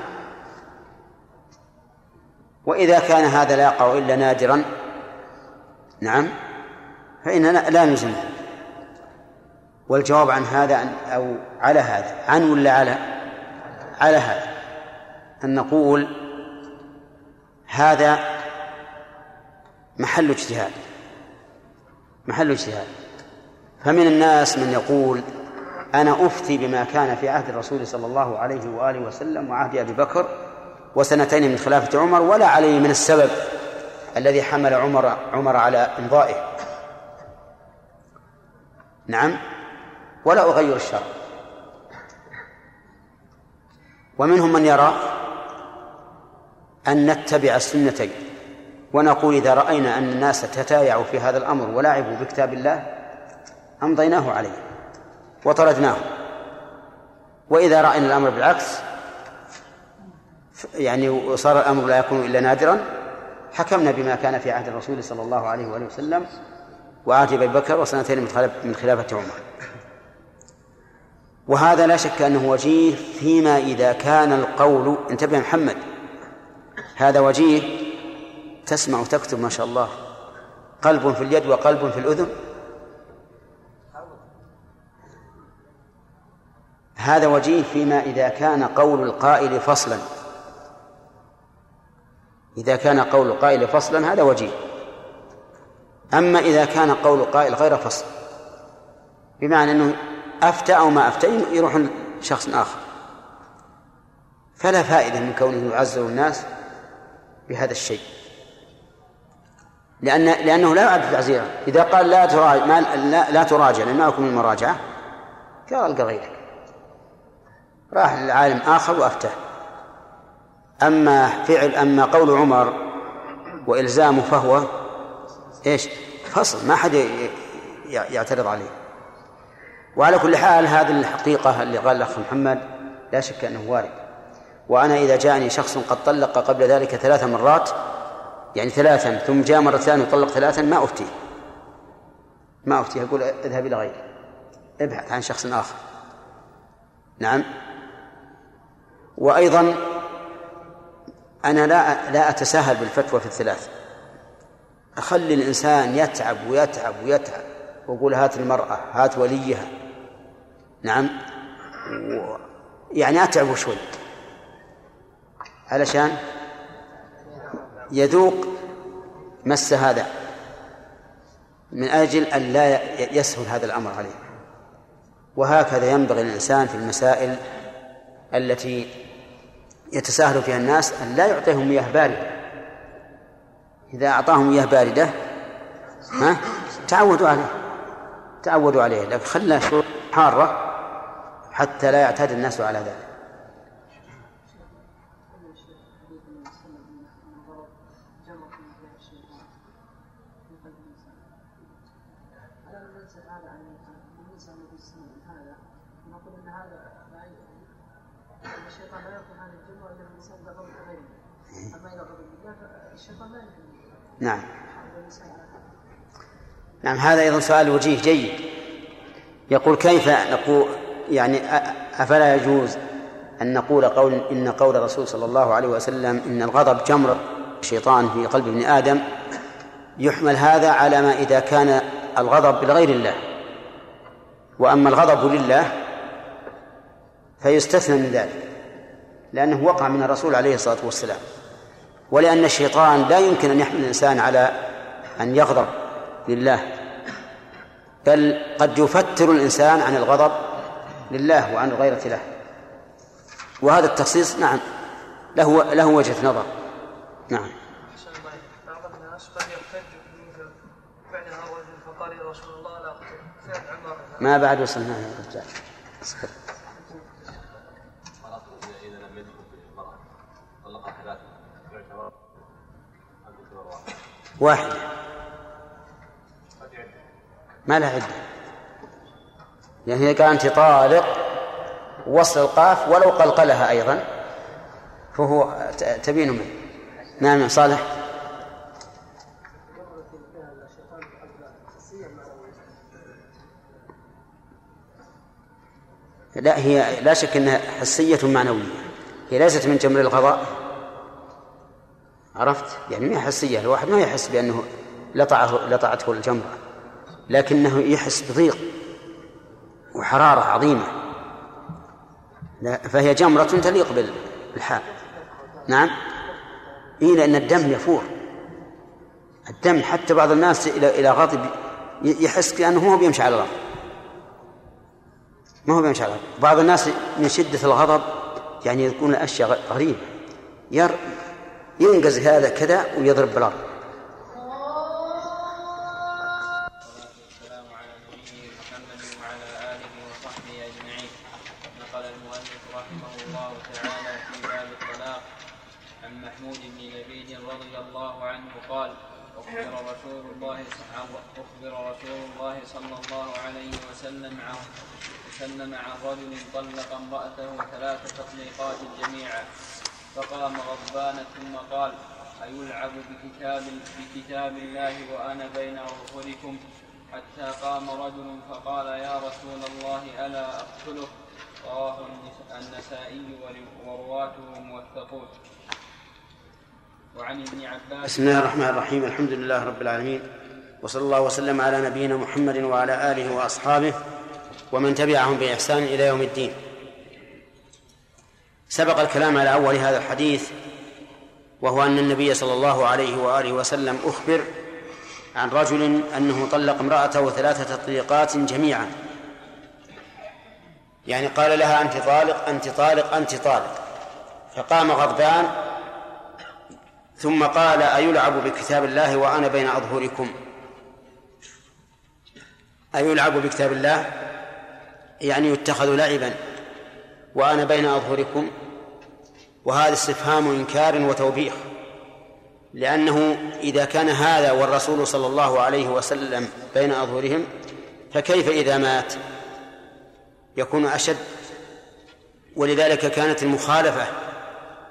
Speaker 1: وإذا كان هذا لا يقع إلا نادرا نعم فإننا لا نلزمهم. والجواب عن هذا أن أو على هذا. عن ولا على؟ على هذا. أن نقول هذا محل اجتهاد. محل اجتهاد. فمن الناس من يقول أنا أفتي بما كان في عهد الرسول صلى الله عليه وآله وسلم وعهد أبي بكر وسنتين من خلافة عمر ولا علي من السبب الذي حمل عمر عمر على إمضائه. نعم؟ ولا أغير الشرع ومنهم من يرى أن نتبع السنتين ونقول إذا رأينا أن الناس تتايعوا في هذا الأمر ولعبوا بكتاب الله أمضيناه عليه وطردناه. وإذا رأينا الأمر بالعكس يعني وصار الأمر لا يكون إلا نادرا حكمنا بما كان في عهد الرسول صلى الله عليه وآله وسلم وعهد أبي بكر وسنتين من خلافة عمر. وهذا لا شك أنه وجيه فيما إذا كان القول انتبه محمد هذا وجيه تسمع وتكتب ما شاء الله. قلب في اليد وقلب في الأذن. هذا وجيه فيما إذا كان قول القائل فصلا. إذا كان قول القائل فصلا هذا وجيه. أما إذا كان قول القائل غير فصل بمعنى أنه أفتى أو ما أفتى يروح شخص آخر. فلا فائدة من كونه يعزر الناس بهذا الشيء. لأن لأنه لا يعد تعزيرا. إذا قال لا تراجع ما لا, لا تراجع لأن ما من المراجعة قال القى غيرك راح لعالم آخر وأفتاه أما فعل أما قول عمر وإلزامه فهو إيش؟ فصل ما حد يعترض عليه. وعلى كل حال هذه الحقيقة اللي قال الأخ محمد لا شك أنه وارد. وأنا إذا جاءني شخص قد طلق قبل ذلك ثلاث مرات يعني ثلاثا ثم جاء مرة ثانية وطلق ثلاثا ما أفتيه ما أفتيه أقول اذهب إلى غيره. ابحث عن شخص آخر. نعم. وأيضا أنا لا لا أتساهل بالفتوى في الثلاث. أخلي الإنسان يتعب ويتعب ويتعب وأقول هات المرأة هات وليها. نعم. يعني أتعب شوي. علشان يذوق مس هذا من أجل أن لا يسهل هذا الأمر عليه. وهكذا ينبغي للإنسان في المسائل التي يتساهل فيها الناس أن لا يعطيهم مياه باردة. إذا أعطاهم إياه باردة ها تعودوا عليه. تعودوا عليه. لكن خلى شروط حارة حتى لا يعتاد الناس على ذلك. نعم. نعم هذا أيضا سؤال وجيه جيد. يقول كيف نقول يعني أفلا يجوز أن نقول قول إن قول الرسول صلى الله عليه وسلم إن الغضب جمر الشيطان في قلب ابن آدم يحمل هذا على ما إذا كان الغضب لغير الله. وأما الغضب لله فيستثنى من ذلك لأنه وقع من الرسول عليه الصلاة والسلام. ولأن الشيطان لا يمكن أن يحمل الإنسان على أن يغضب لله بل قد يفتر الإنسان عن الغضب لله وعن الغيرة له. وهذا التخصيص نعم له له وجهة نظر. نعم.
Speaker 3: بعض الناس قد يحتج فقال يا رسول الله لا فعل عمر
Speaker 1: ما بعد وصلنا يا رجال واحد. ما لها عدة. يعني إذا كان أنت طالق وصل القاف ولو قلقلها أيضا فهو تبين منه. نعم يا صالح. لا هي لا شك إنها حسية معنوية. هي ليست من جمر الغضاء عرفت؟ يعني ما هي حسية الواحد ما يحس بأنه لطعه لطعته الجمرة لكنه يحس بضيق. وحرارة عظيمة. لا فهي جمرة تليق بالحال. نعم. إيه لأن الدم يفور. الدم حتى بعض الناس إلى إلى غضب يحس كأنه هو بيمشي على الأرض. ما هو بيمشي على الأرض. بعض الناس من شدة الغضب يعني يكون أشياء غريبة. ير ينقز هذا كذا ويضرب بالأرض.
Speaker 8: وسلم عن رجل طلق امرأته ثلاث تطليقات جميعا. فقام غضبانا ثم قال أيلعب بكتاب بكتاب الله وأنا بين أظهركم حتى قام رجل فقال يا رسول الله ألا أقتله؟ رواه النسائي ورواته موثقون. وعن ابن عباس
Speaker 1: بسم الله الرحمن الرحيم. الحمد لله رب العالمين. وصلى الله وسلم على نبينا محمد وعلى آله وأصحابه ومن تبعهم بإحسان إلى يوم الدين. سبق الكلام على أول هذا الحديث وهو أن النبي صلى الله عليه وآله وسلم أخبر عن رجل أنه طلق امرأته ثلاثة تطليقات جميعا. يعني قال لها أنت طالق أنت طالق أنت طالق. فقام غضبان ثم قال أيلعب بكتاب الله وأنا بين أظهركم؟ أيلعب بكتاب الله؟ يعني يتخذ لعبا. وأنا بين أظهركم وهذا استفهام إنكار وتوبيخ. لأنه إذا كان هذا والرسول صلى الله عليه وسلم بين أظهرهم فكيف إذا مات؟ يكون أشد. ولذلك كانت المخالفة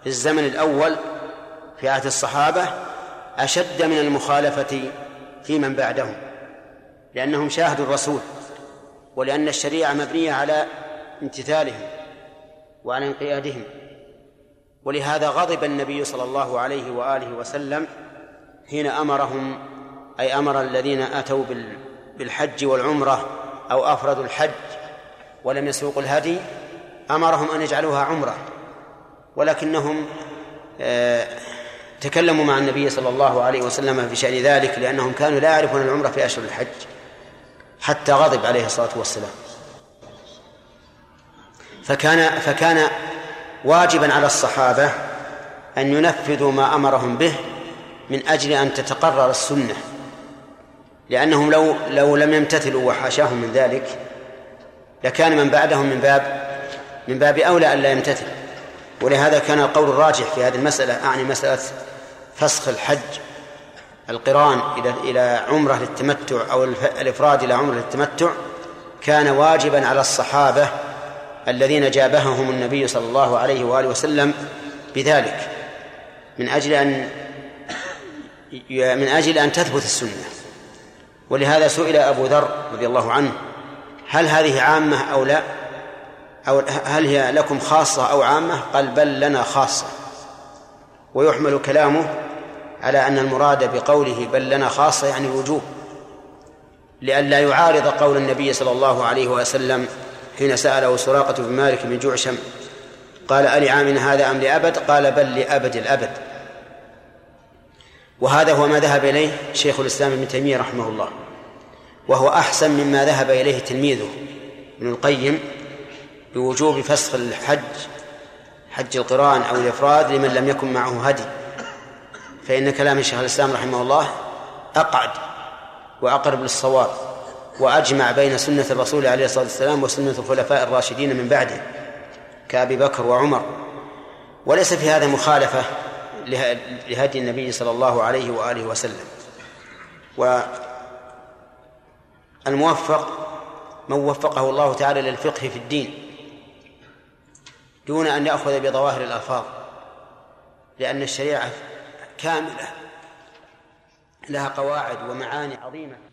Speaker 1: في الزمن الأول في عهد الصحابة أشد من المخالفة في من بعدهم لأنهم شاهدوا الرسول. ولأن الشريعة مبنية على امتثالهم وعلى انقيادهم. ولهذا غضب النبي صلى الله عليه وآله وسلم حين أمرهم أي أمر الذين أتوا بالحج والعمرة أو أفردوا الحج ولم يسوقوا الهدي أمرهم أن يجعلوها عمرة. ولكنهم آه تكلموا مع النبي صلى الله عليه وسلم في شأن ذلك لأنهم كانوا لا يعرفون العمرة في أشهر الحج. حتى غضب عليه الصلاة والسلام. فكان فكان واجبا على الصحابة أن ينفذوا ما أمرهم به من أجل أن تتقرر السنة. لأنهم لو لو لم يمتثلوا وحاشاهم من ذلك لكان من بعدهم من باب من باب أولى أن لا يمتثل. ولهذا كان القول الراجح في هذه المسألة أعني مسألة فسخ الحج القران إلى إلى عمرة للتمتع أو الإفراد إلى عمرة للتمتع كان واجبا على الصحابة الذين جابههم النبي صلى الله عليه وآله وسلم بذلك. من أجل أن من أجل أن تثبت السنة. ولهذا سئل أبو ذر رضي الله عنه هل هذه عامة أو لا؟ أو هل هي لكم خاصة أو عامة؟ قال بل لنا خاصة. ويحمل كلامه على أن المراد بقوله بل لنا خاصة يعني وجوب لئلا يعارض قول النبي صلى الله عليه وسلم حين سأله سراقة بن مالك بن جعشم قال ألعامنا هذا أم لأبد؟ قال بل لأبد الأبد. وهذا هو ما ذهب إليه شيخ الإسلام ابن تيمية رحمه الله وهو أحسن مما ذهب إليه تلميذه ابن القيم بوجوب فسخ الحج حج القرآن أو الإفراد لمن لم يكن معه هدي. فإن كلام شيخ الإسلام رحمه الله أقعد وأقرب للصواب وأجمع بين سنة الرسول عليه الصلاة والسلام وسنة الخلفاء الراشدين من بعده كأبي بكر وعمر. وليس في هذا مخالفة لهدي النبي صلى الله عليه وآله وسلم. والموفق من وفقه الله تعالى للفقه في الدين دون أن يأخذ بظواهر الألفاظ لأن الشريعة كاملة لها قواعد ومعاني عظيمة.